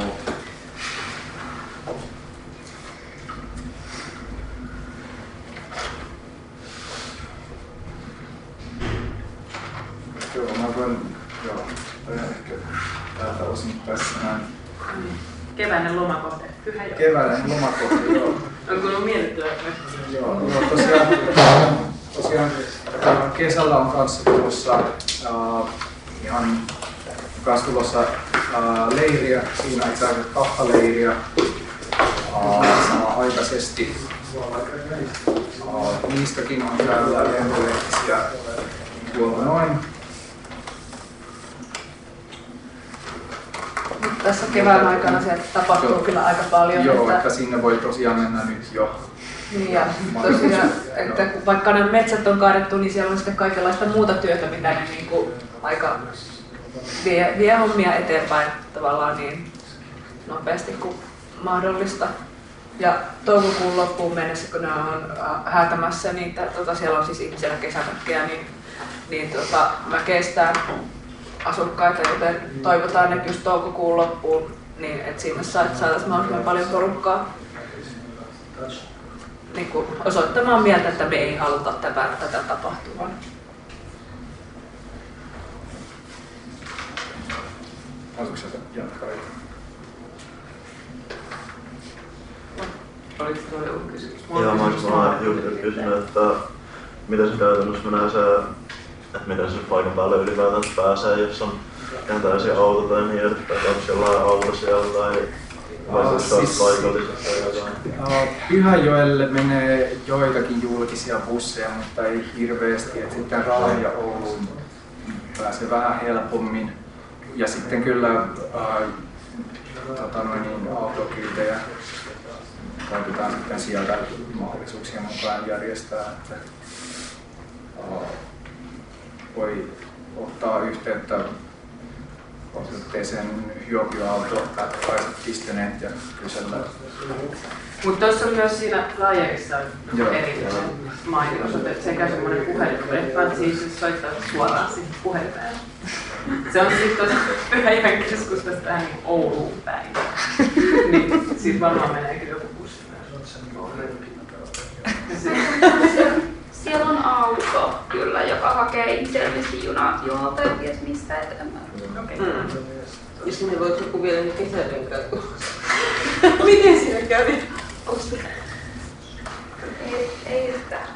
Joo, mä voin, joo, ehkä täältä osin tässä näin. Keväinen lomakohde, pyhä jo. Keväinen lomakohde, joo. Onko ollut miellyttävää? Joo, tosiaan, tosiaan kesällä on kanssa tulossa uh, ihan kanssa tulossa uh, leiriä, siinä itse asiassa kahta leiriä uh, samanaikaisesti. Uh, niistäkin on täällä lentolehtisiä tuolla noin. Tässä kevään aikana sieltä tapahtuu Joo. kyllä aika paljon. Joo, että, että sinne voi tosiaan mennä nyt jo. Niin ja tosiaan, että vaikka ne metsät on kaadettu, niin siellä on sitten kaikenlaista muuta työtä, mitä ne niin kuin aika vie, vie hommia eteenpäin tavallaan niin nopeasti kuin mahdollista. Ja toukokuun loppuun mennessä, kun ne on äh, häätämässä niitä, tota, siellä on siis ihmisillä kesämökkejä, niin, niin tota, mä kestään asukkaita, joten toivotaan, että just toukokuun loppuun, niin että sinne sa- saataisiin mahdollisimman paljon porukkaa niin kuin osoittamaan mieltä, että me ei haluta tätä, tätä tapahtumaa. Haluatko jatkaa? Oliko tuolla joku kysymys? Joo, mä olisin vaan kysynyt, että miten se käytännössä menee se, että miten se paikan päälle ylipäätään pääsee, jos on ihan täysin auto tai niin edespäin, että onko jollain auto siellä tai vai se siis- Pyhäjoelle menee joitakin julkisia busseja, mutta ei hirveästi. Et sitten Raahen ja Ouluun pääsee vähän helpommin. Ja sitten kyllä uh, tota noin, niin, autokyytejä koitetaan sitten sieltä mahdollisuuksien mukaan järjestää. Että, uh, voi ottaa yhteyttä osoitteeseen hyökyauto.pistenet ja kysellä Mutta tuossa on myös siinä laajerissa Joo. erityisen mainos, että sekä semmoinen puhelinnumero, että siis soittaa suoraan siihen puhelimeen. Se on siis tuossa Pyhäjärven keskustasta vähän niin Ouluun päin. niin siis varmaan menee kyllä joku bussi myös. Siellä on auto kyllä, joka hakee ilmeisesti juna, junalta ja ties mistä eteenpäin. Okei. Mm. Ja sinne voisi joku vielä ne kesärenkaat. Miten siinä kävi? Ei, ei yhtään.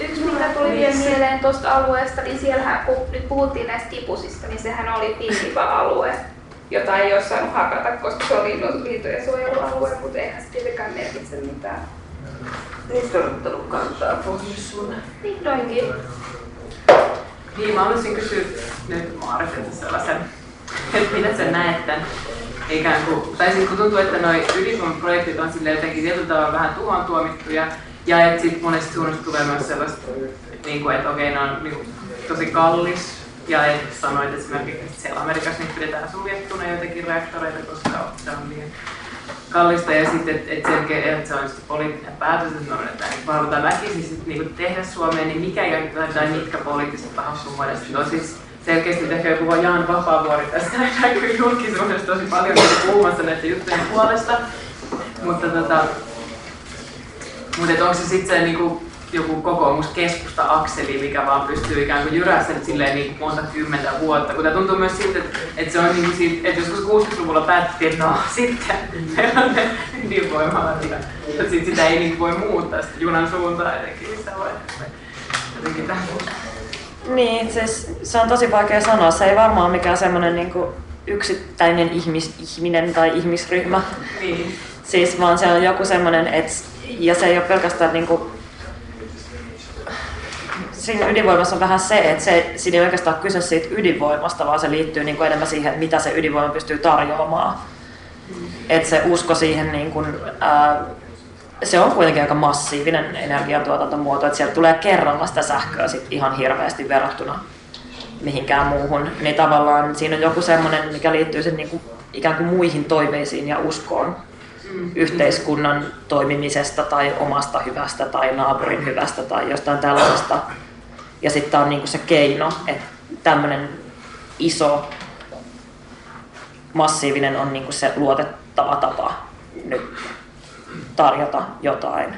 Yksi mikä tuli vielä mieleen tuosta alueesta, niin siellähän kun nyt puhuttiin näistä kipusista, niin sehän oli pinnipä-alue, jota ei ole saanut hakata, koska se oli liitojen suojelualue, mutta eihän se tietenkään merkitse mitään. Niistä on ottanut kantaa pohjoissuunnan. Vihdoinkin. Niin, mä haluaisin kysyä nyt Maarilta sellaisen, että mitä sä näet tämän ikään kuin, tai siis kun tuntuu, että noi ydinvoimaprojektit on sille jotenkin tietyllä tavalla vähän tuhoon tuomittuja, ja että sitten monesti suunnasta tulee myös sellaista, niin kuin, että okei, ne on niin kuin, tosi kallis, ja että sanoit esimerkiksi, että siellä Amerikassa niitä pidetään suljettuna jotenkin reaktoreita, koska se on niin kallista ja sitten, että et selkeä, että se on just poliittinen päätös, että no, että halutaan väkisin sit niinku tehdä Suomeen, niin mikä tai mitkä poliittiset tahot sun mielestä no siis selkeästi ehkä joku vaan Jaan Vapaavuori tästä näkyy julkisuudessa tosi paljon puhumassa näiden juttujen puolesta. Mutta tota, mutta onko se sitten se niinku, joku kokoomus-keskusta-akseli, mikä vaan pystyy ikään kuin jyrästä silleen niin monta kymmentä vuotta. Kun tämä tuntuu myös siltä, että, että se on niin kuin siitä, että joskus 60-luvulla päätettiin, että no sitten meillä on ne ydinvoimalat ja, ja sitten sitä ei niin voi muuttaa sitä junan suuntaan jotenkin missään vaiheessa. Jotenkin tähän. Niin, siis se on tosi vaikea sanoa. Se ei varmaan mikään semmoinen niin yksittäinen ihmis, ihminen tai ihmisryhmä. Niin. Siis vaan se on joku semmoinen, että ja se ei ole pelkästään niin kuin, siinä ydinvoimassa on vähän se, että se, siinä ei oikeastaan kyse siitä ydinvoimasta, vaan se liittyy niin kuin enemmän siihen, mitä se ydinvoima pystyy tarjoamaan. Että se usko siihen, niin kuin, ää, se on kuitenkin aika massiivinen energiantuotantomuoto, että sieltä tulee kerralla sitä sähköä sit ihan hirveästi verrattuna mihinkään muuhun. Niin tavallaan siinä on joku semmoinen, mikä liittyy sen niin kuin, ikään kuin muihin toiveisiin ja uskoon yhteiskunnan toimimisesta tai omasta hyvästä tai naapurin hyvästä tai jostain tällaisesta. Ja sitten on niinku se keino, että tämmöinen iso, massiivinen on niinku se luotettava tapa nyt tarjota jotain.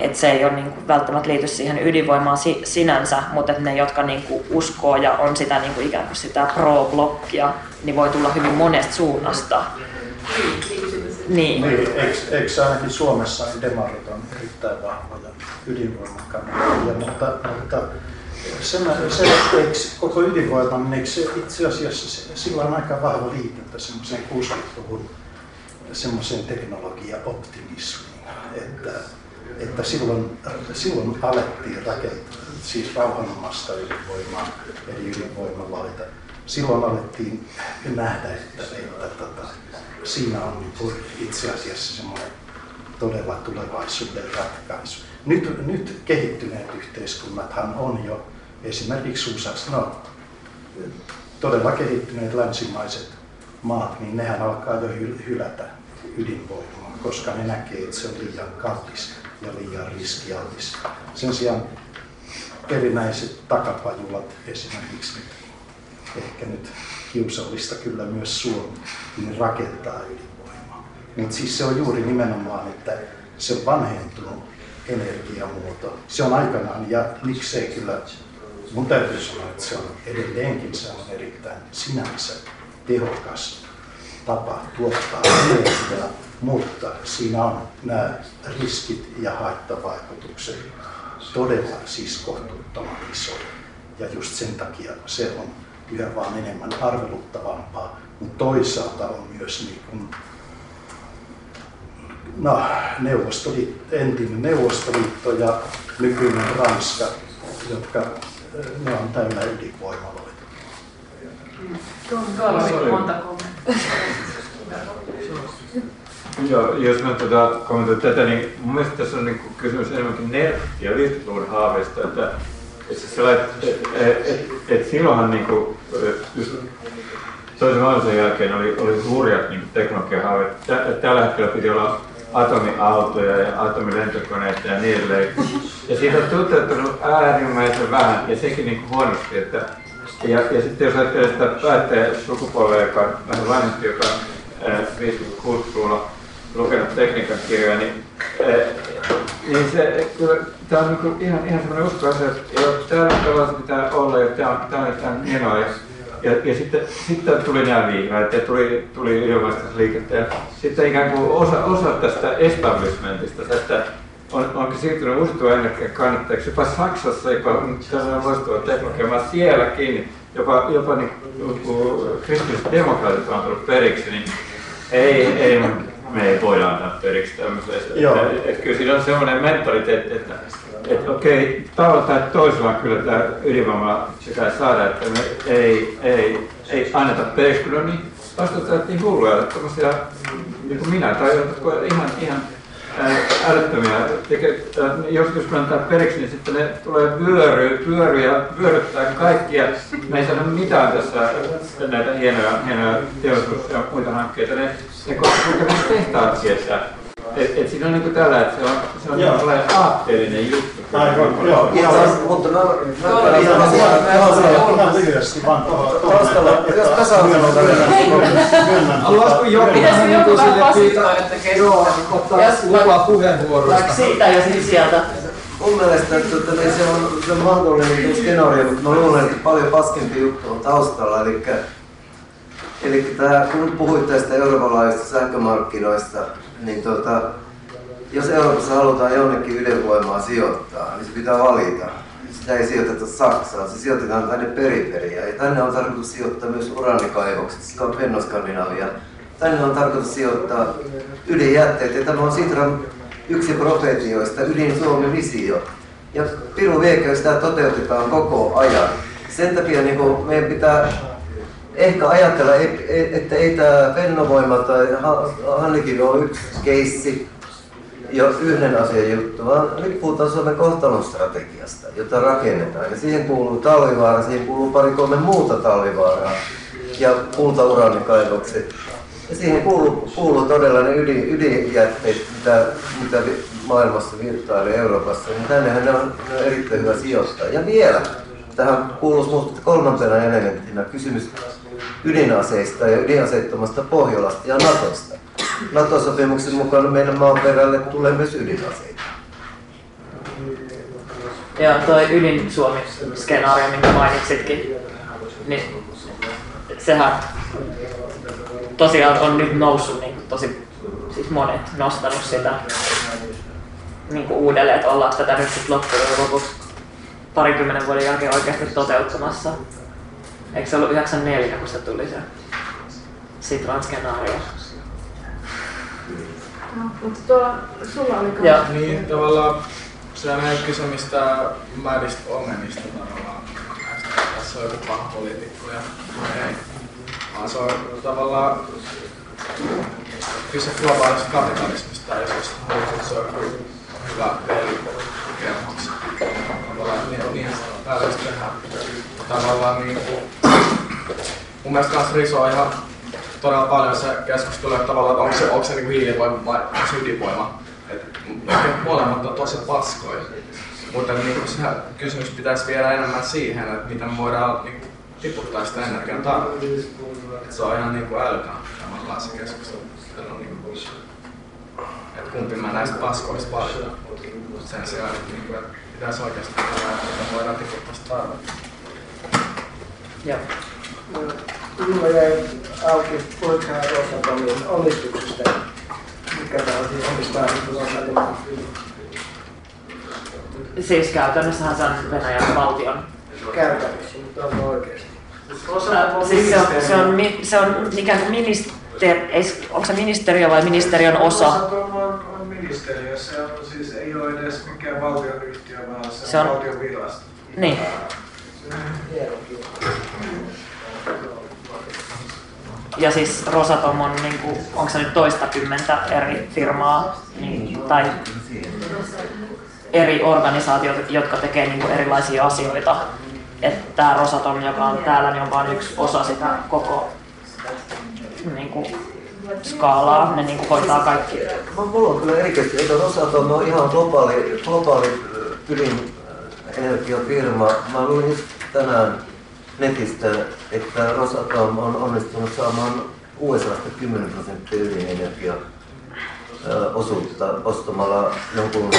Et se ei ole niinku välttämättä liity siihen ydinvoimaan si- sinänsä, mutta ne, jotka niinku uskoo ja on sitä niinku ikään kuin sitä pro-blokkia, niin voi tulla hyvin monesta suunnasta. Niin. niin eikö, eikö ainakin Suomessa niin demarit on erittäin vahvoja ydinvoiman mutta, mutta se, se, eikö koko ydinvoiman, niin se itse asiassa se, sillä on aika vahva liityntä semmoiseen 60-luvun semmoiseen teknologia-optimismiin, että, että silloin, silloin alettiin rakentaa siis rauhanomasta ydinvoimaa, eli ydinvoimalaita. Silloin alettiin nähdä, että, että, että siinä on niin itse asiassa semmoinen todella tulevaisuuden ratkaisu. Nyt, nyt kehittyneet yhteiskunnathan on jo esimerkiksi USAssa, no, todella kehittyneet länsimaiset maat, niin nehän alkaa jo hylätä ydinvoimaa, koska ne näkee, että se on liian kallis ja liian riskialtis. Sen sijaan erinäiset takapajulat esimerkiksi ehkä nyt kiusallista kyllä myös Suomi, niin rakentaa ydinvoimaa. Mutta siis se on juuri nimenomaan, että se vanhentunut energiamuoto. Se on aikanaan, ja miksei kyllä, mun täytyy sanoa, että se on edelleenkin se on erittäin sinänsä tehokas tapa tuottaa energiaa, mutta siinä on nämä riskit ja haittavaikutukset todella siis kohtuuttoman isoja. Ja just sen takia se on yhä vaan enemmän arveluttavampaa, mutta toisaalta on myös niin kuin, no, Neuvostoliitto, entinen Neuvostoliitto ja nykyinen Ranska, jotka ne on täynnä ydinvoimaloita. Tuolla oli monta Joo, jos mä tuota, kommentoin tätä, niin mun mielestä tässä on niin kysymys enemmänkin nerf- ja 50-luvun haaveista, että et, et, et, et, et silloinhan niinku, just toisen maailmansodan jälkeen oli, oli hurjat niin teknologiahaaveet. Tällä hetkellä piti olla atomiautoja ja atomilentokoneita ja niin edelleen. Ja siitä on toteutunut äärimmäisen vähän ja sekin niin kuin huonosti. Että, ja, ja sitten jos ajattelee sitä päättäjä sukupolvea, joka on vähän vanhempi, joka on 56-luvulla lukenut tekniikan kirjoja, niin, niin se, kyllä, tämä on niin ihan, ihan semmoinen usko asia, että täällä tällaista pitää olla ja tämä on, tämä on, tämä on hienoa. Ja, ja sitten, sitten tuli nämä vihreät ja tuli, tuli ilmaistusliikettä. Ja sitten ikään kuin osa, osa tästä establishmentista, tästä on, onkin siirtynyt uusiutuvan energian kannattajaksi jopa Saksassa, joka on tällainen loistava teknologia, vaan sielläkin jopa, jopa niin, kun kristilliset demokraatit on tullut periksi, niin ei, ei, me ei voida antaa periksi tämmöiselle. Että kyllä siinä on semmoinen mentaliteetti, että, että okei, tavalla tai toisella kyllä tämä ydinvoima pitää saada, että me ei, ei, ei anneta periksi, kyllä on niin vastustajat niin hulluja, tämmöisiä, niin kuin minä, tai jotkut ihan, ihan älyttömiä. Jos, jos me antaa periksi, niin sitten ne tulee vyöry, vyöry ja vyöryttää kaikkia. Me ei saada mitään tässä näitä hienoja, hienoja teollisuus- ja muita hankkeita. Ne, ne kulkevat tehtaat sieltä. Et, et siinä on niinku tällä, että se on, se on niinku sellainen aatteellinen juttu. Aivan, joo. Ihan, mutta mä, mä Ihan ihan lyhyesti vaan taustalla, jos tasa Haluaisiko joku vähän niin kuin sille Joo, ottaa lupa puheenvuorosta. Siitä ja sitten sieltä. Mun mielestä että, että, niin se, on, se on mahdollinen skenaario, mutta mä luulen, että paljon paskempi juttu on taustalla. Eli, eli tämä, kun puhuit tästä Euroopan laajuisista sähkömarkkinoista, niin tota, jos Euroopassa halutaan jonnekin ydinvoimaa sijoittaa, niin se pitää valita. Sitä ei sijoiteta Saksaan, se sijoitetaan tänne periferiaan. Ja tänne on tarkoitus sijoittaa myös uranikaivokset, Pennoskandinavia. Tänne on tarkoitus sijoittaa ydinjätteet, ja tämä on Sitran yksi profetioista, ydin Suomen visio. Ja Piru Viekö sitä toteutetaan koko ajan. Sen takia niin meidän pitää ehkä ajatella, että ei tämä Fennovoima tai Hannikin ole yksi keissi, jo yhden asian juttu, vaan nyt puhutaan Suomen kohtalon strategiasta, jota rakennetaan. Ja siihen kuuluu talvivaara, siihen kuuluu pari kolme muuta talvivaaraa ja kultauraanikaivokset. Ja siihen kuuluu, kuuluu todella ne ydin, ydinjätteet, mitä, mitä maailmassa virtailee Euroopassa, niin tännehän ne on, ne on erittäin hyvä sijoittaa. Ja vielä, tähän minusta kolmantena elementtinä kysymys ydinaseista ja ydinaseettomasta Pohjolasta ja Natosta. NATO-sopimuksen mukaan meidän maaperälle tulee myös ydinaseita. Ja toi ydin Suomi-skenaario, minkä mainitsitkin, niin sehän tosiaan on nyt noussut niin tosi siis monet nostanut sitä niin kuin uudelleen, että ollaan tätä nyt sitten loppujen lopuksi parikymmenen vuoden jälkeen oikeasti toteuttamassa. Eikö se ollut 94, kun se tuli se Sitran skenaario? No, mutta tuolla sulla oli Joo. Niin, tavallaan se on ihan kyse mistä määristä ongelmista tavallaan. Tässä on joku paha poliitikko ja ei. Vaan se on tavallaan kyse globaalista kapitalismista ja jos haluat, että se on joku hyvä peli kerhoksi. Tavallaan niin, niin tällaista tehdään. Tavallaan niin kuin, mun mielestä kans Riso on ihan todella paljon se keskustelu, että tavallaan, että onko se, onko se niin hiilivoima vai ydinvoima. Et, molemmat on tosi paskoja. Mutta niin se kysymys pitäisi viedä enemmän siihen, että miten me voidaan niin kuin, tiputtaa sitä energian tarvetta. Se on ihan niin kuin älytön tavallaan se keskustelu. Niin kuin, että kumpi mä näistä paskoista valitan. Sen sijaan, että, niin kuin, että pitäisi oikeasti tehdä, että voidaan tiputtaa sitä tarvetta. Joo. Minulla jäi auki poikaa Rosatomin omistuksesta. Mikä siis omistaa Rosatomin? Siis käytännössähän se on Venäjän valtion. Käytännössä, mutta onko oikeasti? Äh, siis se on, se on, se on ikään kuin minister, ei, onko se ministeriö vai ministeriön osa? On, on ministeriö, se on siis ei ole edes mikään valtionyhtiö, vaan se, Se on, on- valtion virasto. Niin. Ja siis Rosatom on, niin kuin, onko se nyt toista kymmentä eri firmaa niin, tai eri organisaatioita, jotka tekee niin kuin erilaisia asioita. Että tämä Rosatom, joka on täällä, niin on vain yksi osa sitä koko niin kuin, skaalaa. Ne niin kuin, hoitaa kaikki. Mulla on kyllä erikoisesti, eikö Rosatom ole ihan globaali, globaali ydinenergiafirma. Mä luin tänään netistä, että Rosatom on onnistunut saamaan USAsta 10 prosenttia ydinenergia osuutta ostamalla jonkun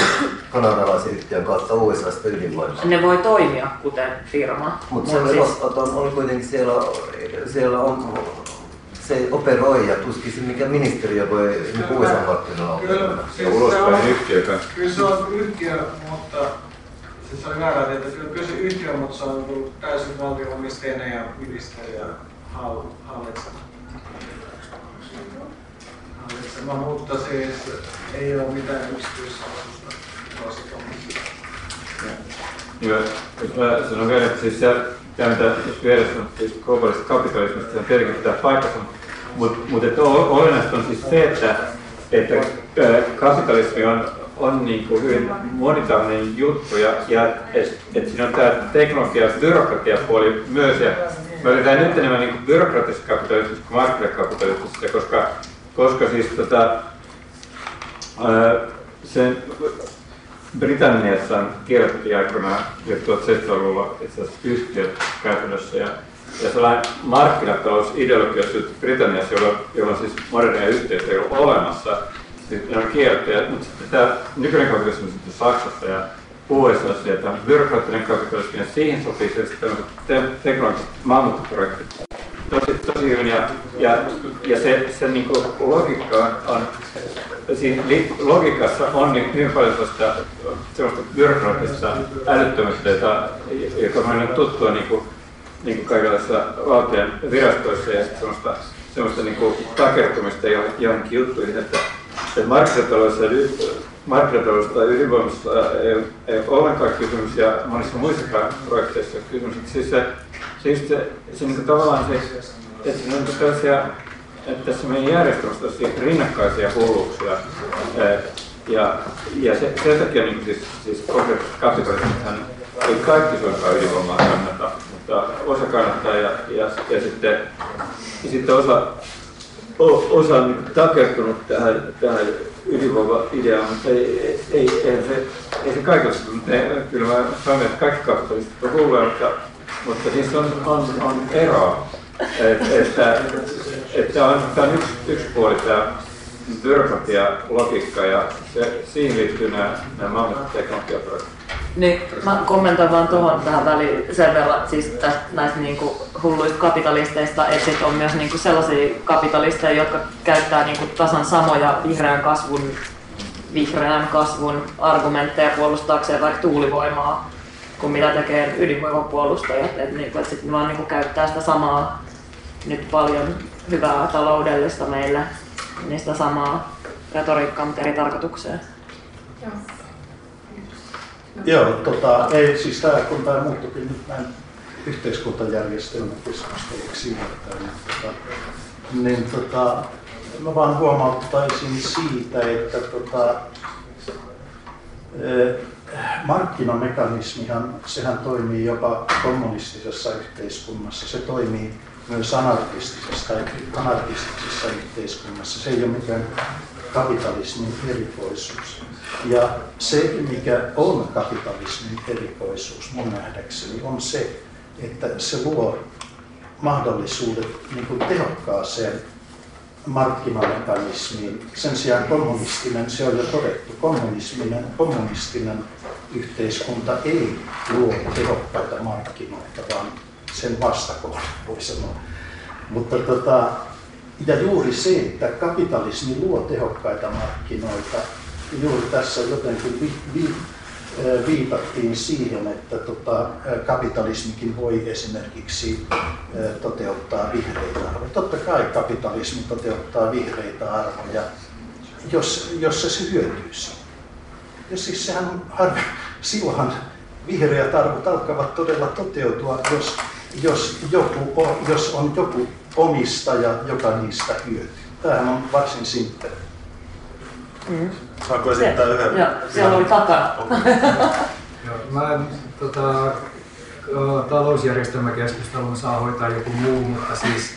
kanadalaisen yhtiön kautta USAsta ydinvoimaa. Ne voi toimia kuten firma. Mutta se Rosatom on kuitenkin siellä, siellä on, se operoi ja tuskin se mikä ministeriö voi niin USA-markkinoilla Kyllä, siis se on, kyllä se on yhtiö, mutta siis oli väärä tieto. Kyllä, se yhtiö, mutta se on tullut täysin valtio-omisteinen ja ministeriö hallitsema. hallitsema. Mutta siis ei ole mitään yksityisalaisuutta Rosatomissa. Joo, jos mä sanon vielä, että siis se, tämä mitä vieressä on siis globaalista kapitalismista, se on tietenkin pitää paikkansa, mutta mut, mut olennaista on siis se, että, että kapitalismi on, on niin kuin hyvin monitahoinen juttu ja, ja että et siinä on tämä teknologia- ja byrokratiapuoli myös. Ja me yritetään nyt enemmän niin byrokratisessa kapitalismissa kuin markkinakapitalismissa, koska, koska siis tota, sen Britanniassa kirjoitettiin aikoinaan jo 1700-luvulla itse asiassa yhtiöt käytännössä ja, ja sellainen markkinatalousideologia Britanniassa, jolloin, jolloin siis modernia yhtiöitä ei ollut olemassa. Sitten on kielletty, mutta sitten tämä nykyinen kapitalismi sitten Saksassa ja USAssa ja tämä byrokraattinen kapitalismi ja siihen sopii se tämmöiset te- teknologiset mammuttiprojektit tosi, tosi hyvin ja, ja, ja se, se niin kuin logiikka on, siinä logiikassa on niin hyvin paljon sellaista, sellaista byrokraattista älyttömyyttä, jota, joka on tuttua niin kuin, niin kuin kaikenlaisissa valtion virastoissa ja sellaista, sellaista niin kuin takertumista johonkin juttuihin, että, että markkinatalous ja markkinatalous tai ydinvoimassa ei, ei ole ollenkaan kysymys ja monissa muissakaan projekteissa kysymys. Että siis se, siis se, se niin tavallaan se, että siinä on tällaisia että tässä meidän järjestelmässä on rinnakkaisia hulluuksia. Ja, ja se, sen takia niin siis, siis konkreettisesti kapitalismithan ei kaikki suinkaan ydinvoimaa kannata, mutta osa kannattaa ja, ja, ja sitten, ja sitten osa, osa niin takertunut tähän, tähän ydinvoima-ideaan, mutta ei, ei, ei, se, ei se kaikessa, kyllä mä sanon, että kaikki kapitalistit on hulluja, mutta, mutta siis on, on, on eroa. Et, että, että on, tämä on yksi, yksi puoli tämä byrokratia, logiikka ja se, siihen liittyy nämä, nämä mammutteknologiaprojektit. Niin, mä kommentoin vaan tuohon tähän väliin sen verran siis tästä, näistä niinku hulluista kapitalisteista, että sit on myös niinku sellaisia kapitalisteja, jotka käyttää niinku tasan samoja vihreän kasvun, vihreän kasvun argumentteja puolustaakseen vaikka tuulivoimaa kuin mitä tekee ydinvoimapuolustajat. Että niinku, et sitten vaan niinku käyttää sitä samaa nyt paljon hyvää taloudellista meille, niin sitä samaa retoriikkaa, mutta eri tarkoitukseen. Joo. Joo, tota, ei, siis tämä, kun tämä muuttukin nyt näin yhteiskuntajärjestelmäkeskusteluksi niin, tota, niin tota, mä vaan huomauttaisin siitä, että tota, markkinamekanismihan, sehän toimii jopa kommunistisessa yhteiskunnassa, se toimii myös anarkistisessa, anarkistisessa yhteiskunnassa. Se ei ole mikään kapitalismin erikoisuus. Ja se, mikä on kapitalismin erikoisuus mun nähdäkseni, on se, että se luo mahdollisuudet niin kuin tehokkaaseen markkinamekanismiin. Sen sijaan kommunistinen, se on jo todettu, kommunistinen, kommunistinen yhteiskunta ei luo tehokkaita markkinoita, vaan sen vastakohta voi sanoa. Mutta tota, ja juuri se, että kapitalismi luo tehokkaita markkinoita, juuri tässä jotenkin vi, vi, viitattiin siihen, että tota, kapitalismikin voi esimerkiksi toteuttaa vihreitä arvoja. Totta kai kapitalismi toteuttaa vihreitä arvoja, jos, jos se, siitä. Ja siis sehän harvi, silloinhan vihreät arvot alkavat todella toteutua, jos, jos, joku, jos on joku omistaja, joka niistä hyötyy. Tämähän on varsin simppeli. Mm. Saanko esittää se, yhden? Joo, siellä oli takana. Joo, mä en, tota, talousjärjestelmäkeskustelun saa hoitaa joku muu, mutta siis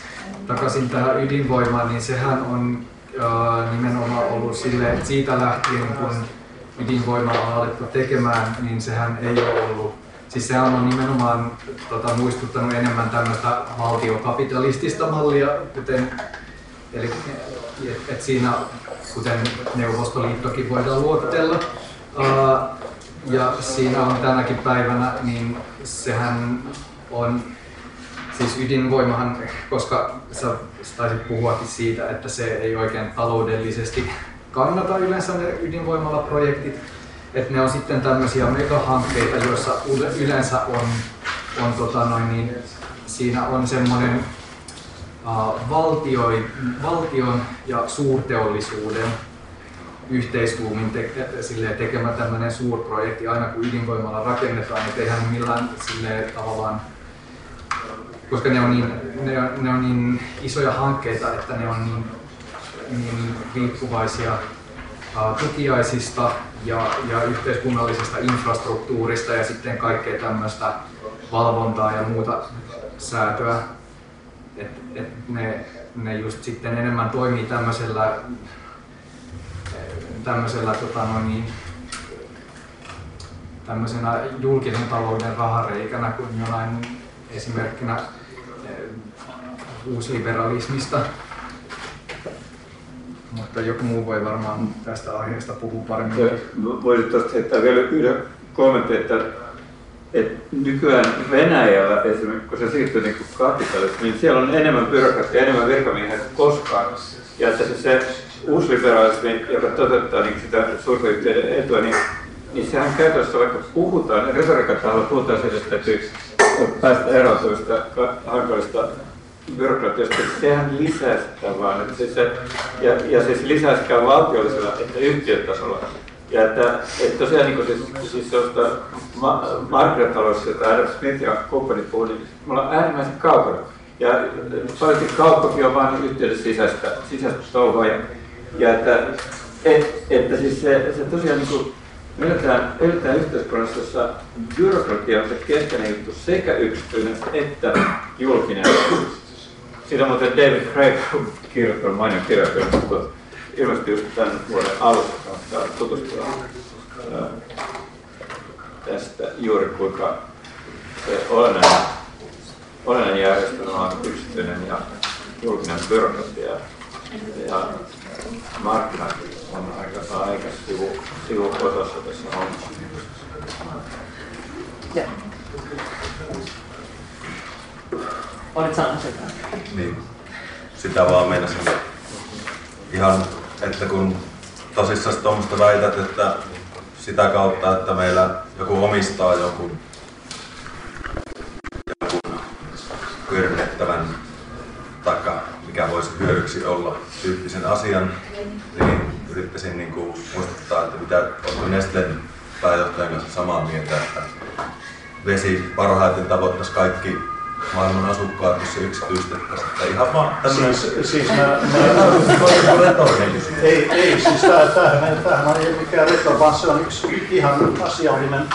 takaisin tähän ydinvoimaan, niin sehän on äh, nimenomaan ollut silleen, että siitä lähtien kun ydinvoimaa on alettu tekemään, niin sehän ei ole ollut Siis sehän on nimenomaan tota, muistuttanut enemmän tämmöistä valtiokapitalistista mallia, kuten Eli et, et siinä, kuten Neuvostoliittokin voidaan luokitella, ää, ja siinä on tänäkin päivänä, niin sehän on, siis ydinvoimahan, koska sä taisit puhuakin siitä, että se ei oikein taloudellisesti kannata yleensä ne ydinvoimalaprojektit, että ne on sitten tämmöisiä megahankkeita, joissa yleensä on, on tota noin, niin, siinä on semmoinen valtioi, valtion ja suurteollisuuden yhteistuumin te, tekemä tämmöinen suurprojekti, aina kun ydinvoimalla rakennetaan, niin eihän millään silleen, tavallaan, koska ne on, niin, ne, on, ne on niin isoja hankkeita, että ne on niin, niin riippuvaisia tukiaisista ja, ja yhteiskunnallisesta infrastruktuurista ja sitten kaikkea tämmöistä valvontaa ja muuta säätöä. Et, et ne, ne just sitten enemmän toimii tämmöisellä tämmöisellä tota, no niin, tämmöisenä julkisen talouden rahareikänä kuin jonain esimerkkinä uusliberalismista. Mutta joku muu voi varmaan tästä aiheesta puhua paremmin. Voisit tuosta heittää vielä yhden kommentin, että, että nykyään Venäjällä esimerkiksi, kun se siirtyy niin kapitalismiin, niin siellä on enemmän byrokratia, enemmän virkamiehiä kuin koskaan. Ja että se, se uusliberalismi, joka toteuttaa niin sitä suuryhtiöiden etua, niin, niin sehän käytössä vaikka puhutaan, retorikataalla puhutaan siitä, että täytyy päästä eroon hankalista byrokratiasta, sehän lisää sitä vaan. Että siis se, ja, ja siis lisää sekä valtiollisella että yhtiötasolla. Ja että, että tosiaan niin siis, siis sellaista ma- markkinataloudessa, jota Adam Smith ja kumppani puhuu, niin me ollaan äärimmäisen kaukana. Ja paljon kauppakin on vain yhtiöiden sisäistä, sisäistä touhua. Ja, ja että, et, että siis se, se tosiaan niin kuin, me eletään, eletään yhteiskunnassa, jossa byrokratia on se keskeinen juttu sekä yksityinen että julkinen. Siitä on muuten David Craig kirjoittanut mainion kirjoittanut, mutta ilmeisesti just tämän vuoden alussa kannattaa tutustua tästä juuri kuinka se olennainen, olennainen järjestelmä on yksityinen ja julkinen byrokratia. Ja markkinat on aika, aika sivu, sivukotossa tässä hommassa. Yeah. Olit sanomassa jotain? Niin. Sitä vaan meinasin ihan, että kun tosissaan tuommoista väität, että sitä kautta, että meillä joku omistaa jonkun, jonkun hyödynnettävän taikka mikä voisi hyödyksi olla tyyppisen asian, niin yrittäisin niin kuin muistuttaa, että mitä onko Nestlen pääjohtajan kanssa samaa mieltä, että vesi parhaiten tavoittaisi kaikki maailman asukkaat, jos se yksityistettäisiin. Että ihan vaan tämmöinen... Siis, siis mä... mä ei, ei, siis tämähän, tämähän ei ole mikään reto, vaan se on yksi ihan asiallinen,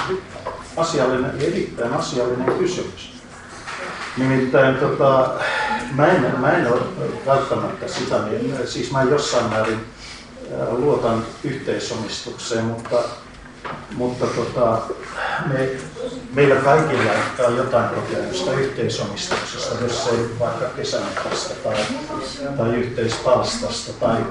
asiallinen, erittäin asiallinen kysymys. Nimittäin tota, mä, en, mä en ole välttämättä sitä, siis mä jossain määrin luotan yhteisomistukseen, mutta mutta tota, me, meillä kaikilla on jotain kokemusta yhteisomistuksesta, jos ei vaikka kesämäkästä tai, tai yhteispalstasta. Tai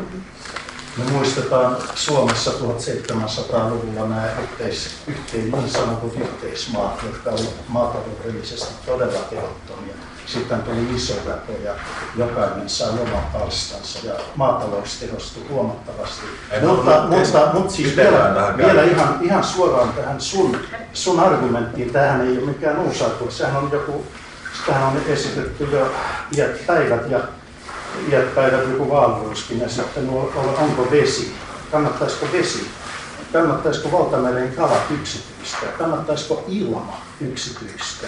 me muistetaan Suomessa 1700-luvulla nämä yhteis, yhteis, niin sanotut yhteismaat, jotka olivat maataloudellisesti todella tehottomia sitten tuli iso väkö ja jokainen sai oman palstansa ja maatalous tehostui huomattavasti. En mutta, mutta, mutta siis vielä, vielä ihan, ihan suoraan tähän sun, sun argumenttiin, tähän ei ole mikään uusi argumentti, sehän on joku, tähän on esitetty jo iät päivät ja iät päivät joku Vaalruuskin ja sitten onko vesi, kannattaisiko vesi, kannattaisiko valtameren kalat yksityistä, kannattaisiko ilma yksityistä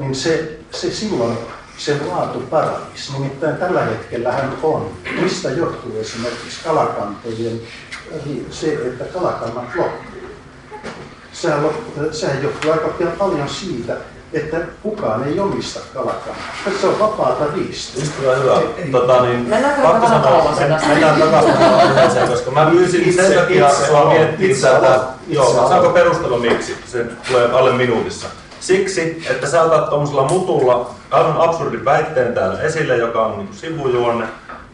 niin se, se silloin se laatu paranisi. Nimittäin tällä hetkellä hän on. Mistä johtuu esimerkiksi kalakantojen se, että kalakannat loppuu? Sehän, sehän johtuu aika paljon siitä, että kukaan ei omista kalakannaa. Se on vapaata riistoa. Kyllä hyvä. Tota, niin, pakko sanoa, mennään takaisin aiheeseen, koska mä pyysin sen takia sua miettimään tätä. Joo, saanko perustella miksi? Se tulee alle minuutissa. Siksi, että sä otat tuommoisella mutulla aivan absurdin väitteen täällä esille, joka on niin sivujuonne,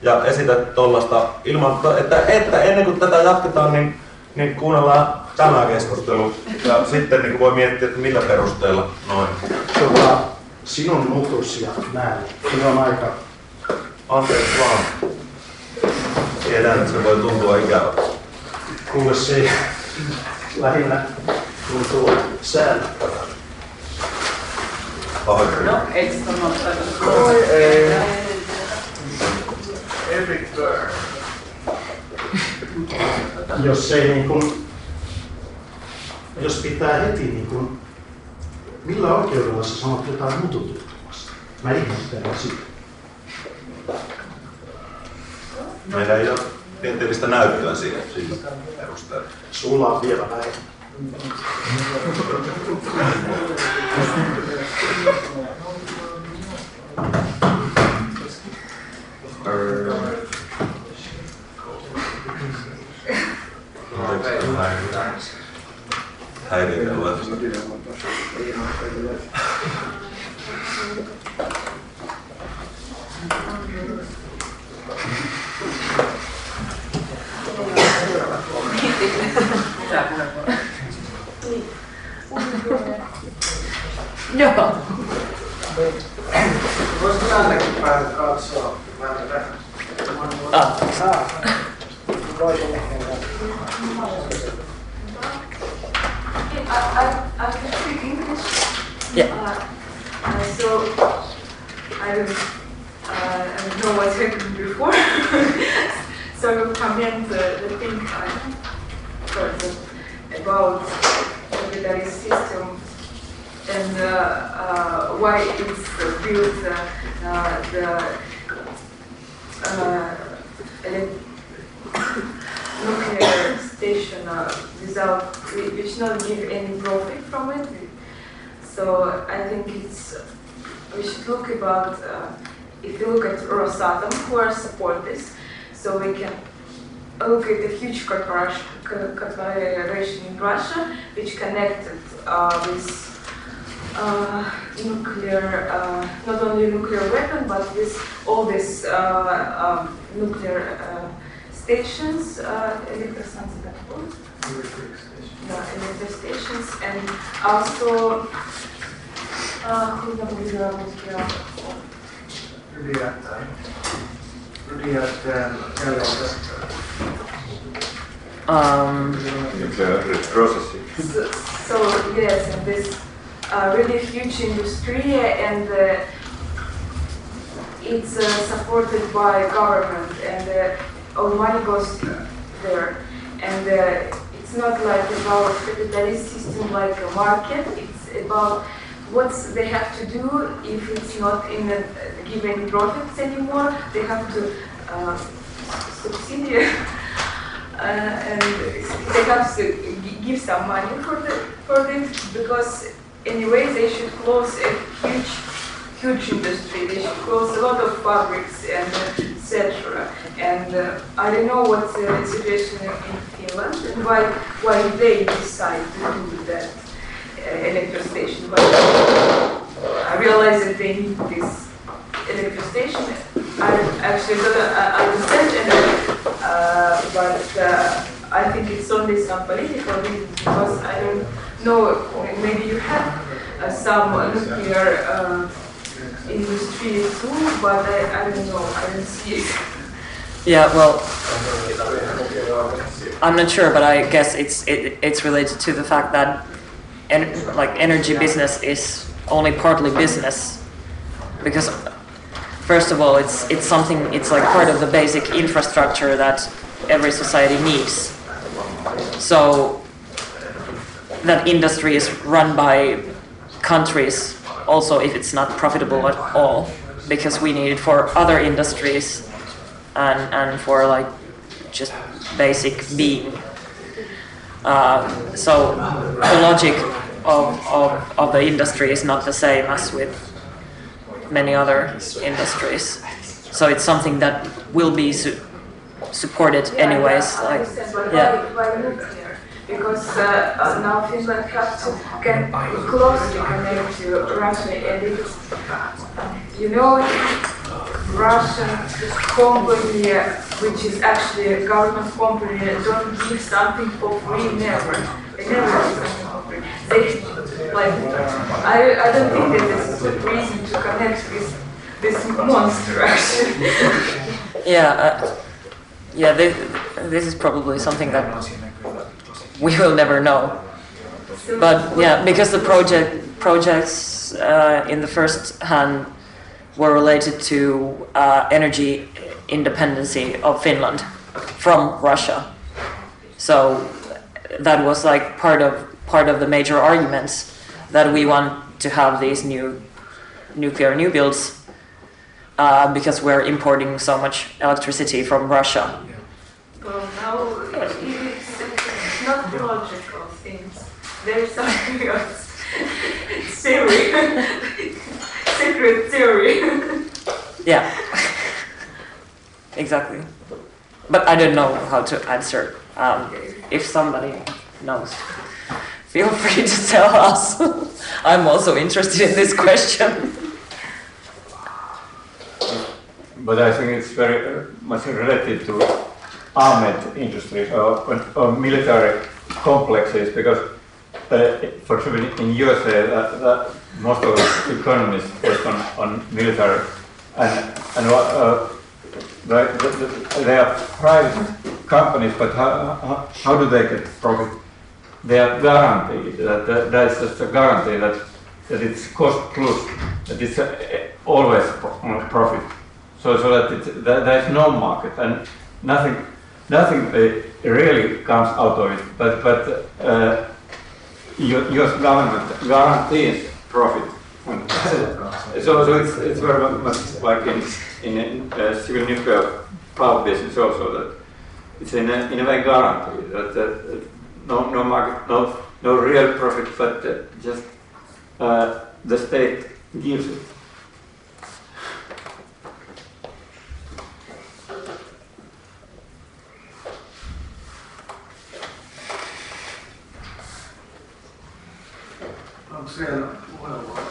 ja esität tuollaista ilman, että, että ennen kuin tätä jatketaan, niin, niin kuunnellaan tämä keskustelu ja sitten niin voi miettiä, että millä perusteella noin. Tota, sinun nutus ja näin, se on aika... Anteeksi vaan. Tiedän, että se voi tuntua ikävältä. Kuule se lähinnä tuntuu säännöttävältä. Pahoittelen. No, eikö Oi ei. Epic. Jos ei niin kuin, jos pitää heti niin kuin, millä oikeudella sä sanot jotain mutututtumasta? Mä ihmettelen sitä. Meillä ei ole tieteellistä näyttöä siihen sillä perusteella. Sulla on vielä vähemmän. hiding at left. Thank you. Voisiko tännekin päin katsoa vähän tätä? Ah. I, I, I can speak English. Yeah. Uh, uh, so I don't, uh, I don't know what happened before. so comment the, the thing I about capitalist system and uh, uh, why it's built uh, the nuclear station uh, without we not give any profit from it. So I think it's we should look about uh, if you look at Rosatom who are support this, so we can look at the huge corporation in Russia, which connected uh, with uh, nuclear, uh, not only nuclear weapon, but with all these uh, um, nuclear uh, stations, uh, nuclear yeah, electric stations, and also, uh, ydinjätteen jälleenkäsittely. Um, Nuclear processing. So, so yes, and this uh, really huge industry, and uh, it's uh, supported by government, and uh, all money goes there. And uh, it's not like about capitalist system like a market. It's about what they have to do if it's not in a, give any profits anymore. They have to uh, subsidiary. uh, and they have to give some money for the for this because anyway they should close a huge huge industry. They should close a lot of fabrics and etc. And uh, I don't know what's the situation in Finland and why why they decide to do that uh. But I realize that they need this electro station. I actually don't uh, understand, and, uh, but uh, I think it's only some political reasons because I don't know. Maybe you have uh, some nuclear uh, industry too, but I, I don't know. I don't see it. Yeah, well, I'm not sure, but I guess it's it, it's related to the fact that en- like energy business is only partly business because first of all it's it's something it's like part of the basic infrastructure that every society needs. So that industry is run by countries also if it's not profitable at all because we need it for other industries and, and for like just basic being. Uh, so the logic of, of, of the industry is not the same as with many other industries. So it's something that will be su- supported anyways. Like, yeah. Because uh, uh, now Finland has to get closely connect to Russia, and it's, you know, Russian company, which is actually a government company, don't give something for free, never. They never give something for free. They, like, I, I don't think that this is a good reason to connect with this monster, actually. Yeah, uh, yeah. This, this is probably something that we will never know. But yeah, because the project projects uh, in the first hand were related to uh, energy independency of Finland from Russia. So that was like part of part of the major arguments that we want to have these new nuclear new builds uh, because we're importing so much electricity from Russia. Well, now it- it's, it's not logical things. There's something else. Theory. Secret theory. Yeah, exactly. But I don't know how to answer. Um, if somebody knows, feel free to tell us. I'm also interested in this question. But I think it's very uh, much related to armed industries or, or military complexes because, uh, for example, in USA, that, that most of the economy is based on, on military and, and uh, the, the, the, they are private companies, but how, how, how do they get profit? They are guaranteed that, that that is just a guarantee that, that it's cost plus, that it's uh, always pro- profit. So, so that, that there is no market and nothing, nothing uh, really comes out of it. But, but uh, your, your government guarantees profit. so, so it's, it's very much like in, in uh, civil nuclear power business also that it's in a, in a way guaranteed that, that, that no, no market, no, no real profit, but uh, just uh, the state gives it. Onko siellä puheenvuoroja?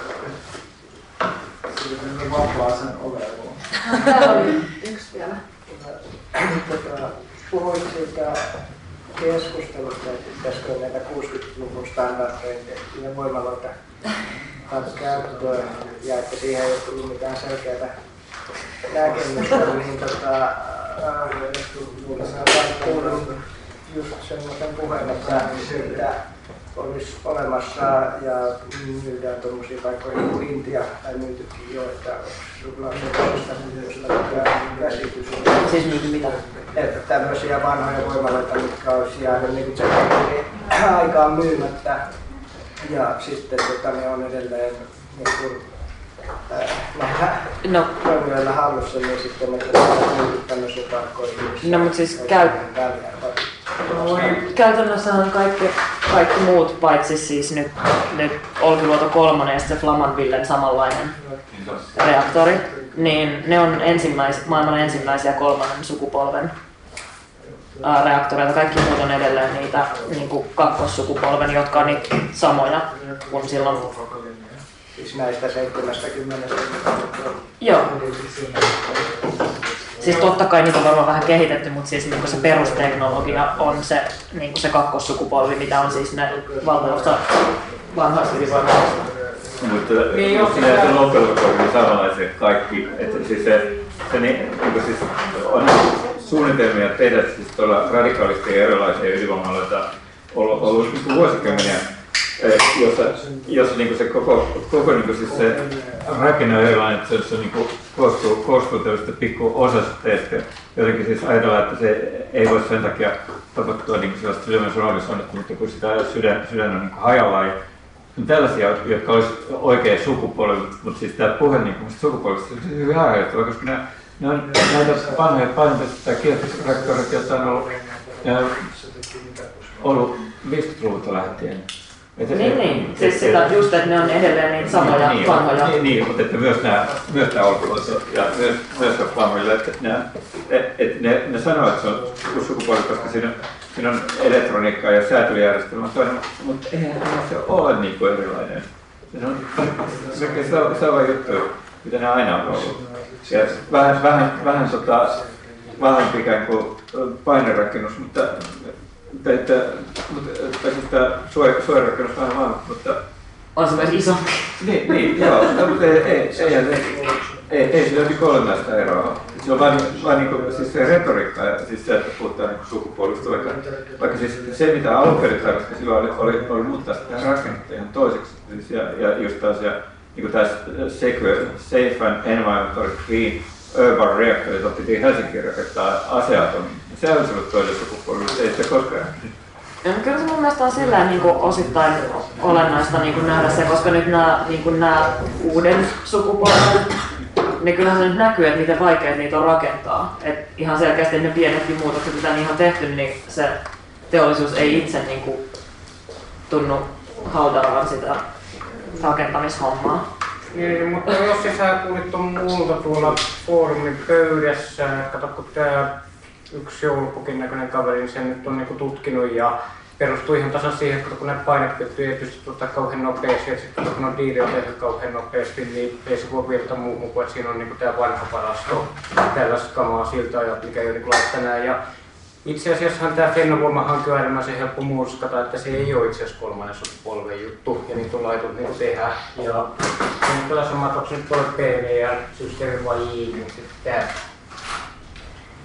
Sillä on vapaa sen olevuun. Täällä oli yksi vielä. Tota, puhuit siitä keskustelusta, että pitäisikö näitä 60-luvun standardeja tehtyjä voimaloita käyttöön. Ja että siihen ei ole tullut mitään selkeää näkemystä, niin tota, äh, kuullut just semmoisen puheen, että siitä olisi olemassa ja myydään tuommoisia paikkoja niin kuin Intia tai myytykin jo, että sulla on sellaista myös käsitys. Siis myyty mitä? Että tämmöisiä vanhoja voimaloita, mitkä olisi jäänyt niin kuin tsekkariin aikaan myymättä ja sitten tota, ne on edelleen niin kuin, äh, No. toimijoilla hallussa, niin sitten myyty tämmöisiä paikkoja. No, mut siis käy- väliä. Käytännössähän kaikki, kaikki muut, paitsi siis nyt, nyt Olkiluoto kolmonen ja sitten Flamanvillen samanlainen reaktori, niin ne on ensimmäis, maailman ensimmäisiä kolmannen sukupolven ää, reaktoreita. Kaikki muut on edelleen niitä niin kuin kakkossukupolven, jotka on niitä samoja kuin silloin. Siis näistä 70 Joo. Siis totta kai niitä on varmaan vähän kehitetty, mutta siis niin se perusteknologia on se, niin se kakkossukupolvi, mitä on siis ne valtaosa vanhoista ydinvoimaloista. Mutta Niin, jos joo. näitä loppujen on samanlaisia kaikki, että siis se, se niin, niin kuin siis on suunnitelmia tehdä siis tuolla radikaalisti erilaisia ydinvoimaloita ollut, ollut niin kuin vuosikymmeniä, eh, jossa, jossa niin se koko, koko niin siis se rakenne on erilainen, että se, se niin kuin koostuu, koostuu tällaista pikku osasteista. Jotenkin siis ajatellaan, että se ei voi sen takia tapahtua niin sellaista sydämen suonisonnettomuutta, kun sitä sydän, sydän on niin hajallaan. Ja on tällaisia, jotka olisi oikea sukupolvi, mutta siis tämä puhe niin kuin sukupolvista on hyvin harjoittava, koska nämä, nämä on näitä vanhoja painopisteitä tai kiehitysreaktorit, joita on ollut, ne ollut 50-luvulta lähtien. Et- Niin, et- niin. Siis sitä, et- just, että ne on edelleen niitä samoja niin, vanhoja. Niin, niin, mutta että myös nämä, myös nämä Olkiluoto ja myös, myös Flammille, että ne, et, et ne, ne sanoo, että se on sukupolvi, koska siinä, siinä on elektroniikkaa ja säätelyjärjestelmä toinen, mutta eihän se ole niin kuin erilainen. Se on melkein sama, juttu. mitä ne aina on ollut. Ja vähän, vähän, vähän tota, vahvempi ikään kuin painerakennus, mutta, että, mutta, tai siis tämä suojarakennus vähän vahvempi, mutta on se myös isompi. Niin, niin joo, no, mutta ei, ei, ei, ei, ei, ei sillä ole olennaista eroa. Se on vain, vain niin kuin, siis se retoriikka ja siis se, että puhutaan niin sukupuolista, vaikka, vaikka siis se, mitä alun perin tarvitsi silloin oli, oli, oli muuttaa sitä rakennetta ihan toiseksi. Siis ja, ja just taas, ja, niin kuin tässä secure, safe and environmental clean urban reactor, jota piti Helsinkiin rakentaa aseaton. Se olisi ollut toinen sukupuoli, ei sitä koskaan. Ja kyllä se mun mielestä on sillä niin kuin osittain olennaista niin kuin nähdä se, koska nyt nämä, niin kuin nämä uuden sukupolven, niin kyllähän se nyt näkyy, että miten vaikea niitä on rakentaa. Et ihan selkeästi ne pienetkin muutokset, mitä niihin on tehty, niin se teollisuus ei itse niin kuin, tunnu haudaavan sitä rakentamishommaa. Niin, mutta jos sä kuulit tuon multa tuolla foorumin pöydässä, kato kun tää yksi joulupukin näköinen kaveri, niin sen nyt on niinku tutkinut ja perustuu ihan tasan siihen, että kun näitä paineketjuja ei pysty ottaa kauhean nopeasti, ja sitten kun on diili on tehty kauhean nopeasti, niin ei se voi virta muuhun kuin, että siinä on niinku tämä vanha parasto, tällaista kamaa siltä ajalta, mikä ei ole niinku tänään. Ja itse asiassa tämä Fennovoima-hanke on äärimmäisen helppo murskata, että se ei ole itse asiassa kolmannen sukupolven juttu, ja niitä on laitettu niinku tehdä. Ja nyt on että onko se nyt PVR-systeemi vai ei, niin sitten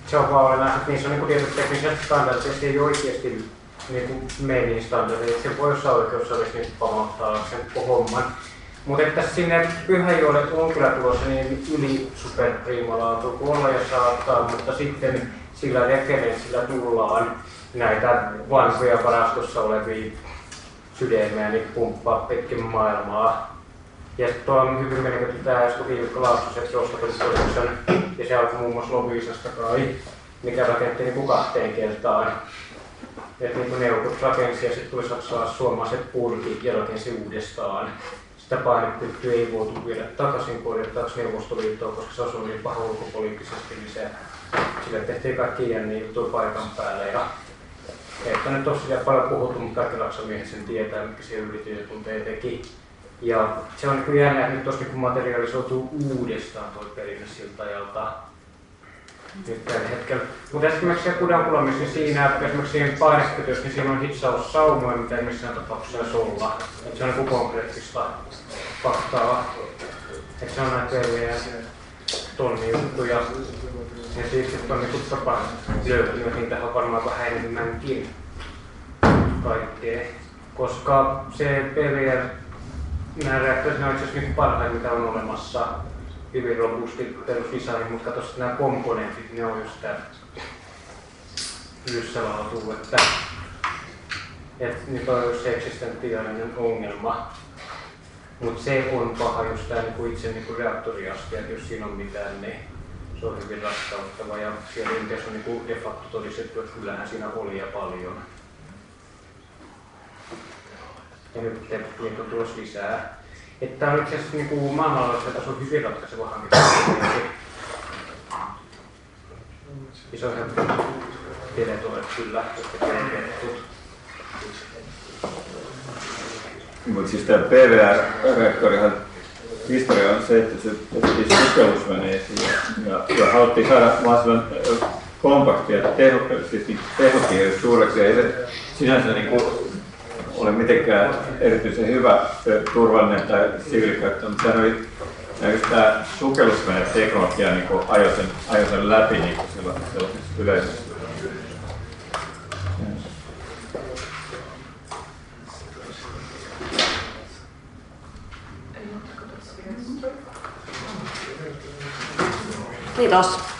se on vaan olennaista, että niissä on niin tietyt tekniset standardit, että se ei oikeasti niin kuin mene niin standardit. Se voi jossain oikeussalissa niistä pamauttaa sen homman. Mutta että sinne Pyhäjoelle on kyllä tulossa niin yli superpriimalaatu kuin olla ja saattaa, mutta sitten sillä referenssillä tullaan näitä vanhoja varastossa olevia sydämiä niin pumppaa pitkin maailmaa. Ja sitten tuo on hyvin menetetty tämä äsken Viivikko Laaksoset Roskatodistuksen, ja se alkoi muun muassa Lovisasta kai, mikä rakennettiin niin kahteen kertaan. Että niin kuin neuvot rakensi ja sitten tuli saksalaiset suomalaiset purki ja rakensi uudestaan. Sitä painepyttyä ei voitu viedä takaisin korjattavaksi Neuvostoliittoon, koska se asui niin paha ulkopoliittisesti, niin se, sille tehtiin kaikki jänniä juttuja paikan päälle. Ja että nyt tosiaan paljon puhuttu, mutta kaikki laksamiehet sen tietää, mitkä siellä yritystunteja teki. Ja se on niin jännä, että nyt tuossa niin materialisoituu uudestaan tuo perinne siltä ajalta nyt tällä hetkellä. Mutta esimerkiksi se kudankulamissa, niin siinä esimerkiksi siihen painekytössä, niin siinä on hitsaus saumoja, mitä ei missään tapauksessa olla. Että se on niin konkreettista faktaa. Että se on näitä tonni juttuja. Ja siis sitten on niin tapa löytynyt, niin tähän varmaan vähän enemmänkin kaikkea. Koska se PVR reaktorit on itse asiassa niin parhain, mitä on olemassa hyvin robusti perusdesign, mutta katso nämä komponentit, ne on just sitä lyssälaatu, että, että nyt on just se eksistentiaalinen ongelma. Mutta se on paha just tämä niin itse niin reaktoriaste, että jos siinä on mitään, niin se on hyvin raskauttava. Ja siellä Intiassa on niin de facto todistettu, että kyllähän siinä oli ja paljon. Ja nyt niitä on tulossa lisää. Että on itse asiassa niin maailmanlaajuisella tasolla hyvin ratkaiseva hanke. Iso helppo tietoa, kyllä, jotka on kerrottu. Mutta siis tämä PVR-reaktorihan historia on se, että se tehtiin sukellusveneisiin ja, ja, haluttiin saada mahdollisimman kompaktia ja teho, siis niin tehokieli suureksi. Ei se sinänsä niin kuin ole mitenkään erityisen hyvä turvallinen tai siviilikäyttö, mutta sehän oli tämä sukellusvene teknologia niin ajoi sen, ajoi sen läpi niin sellaisessa yleisössä. Kiitos.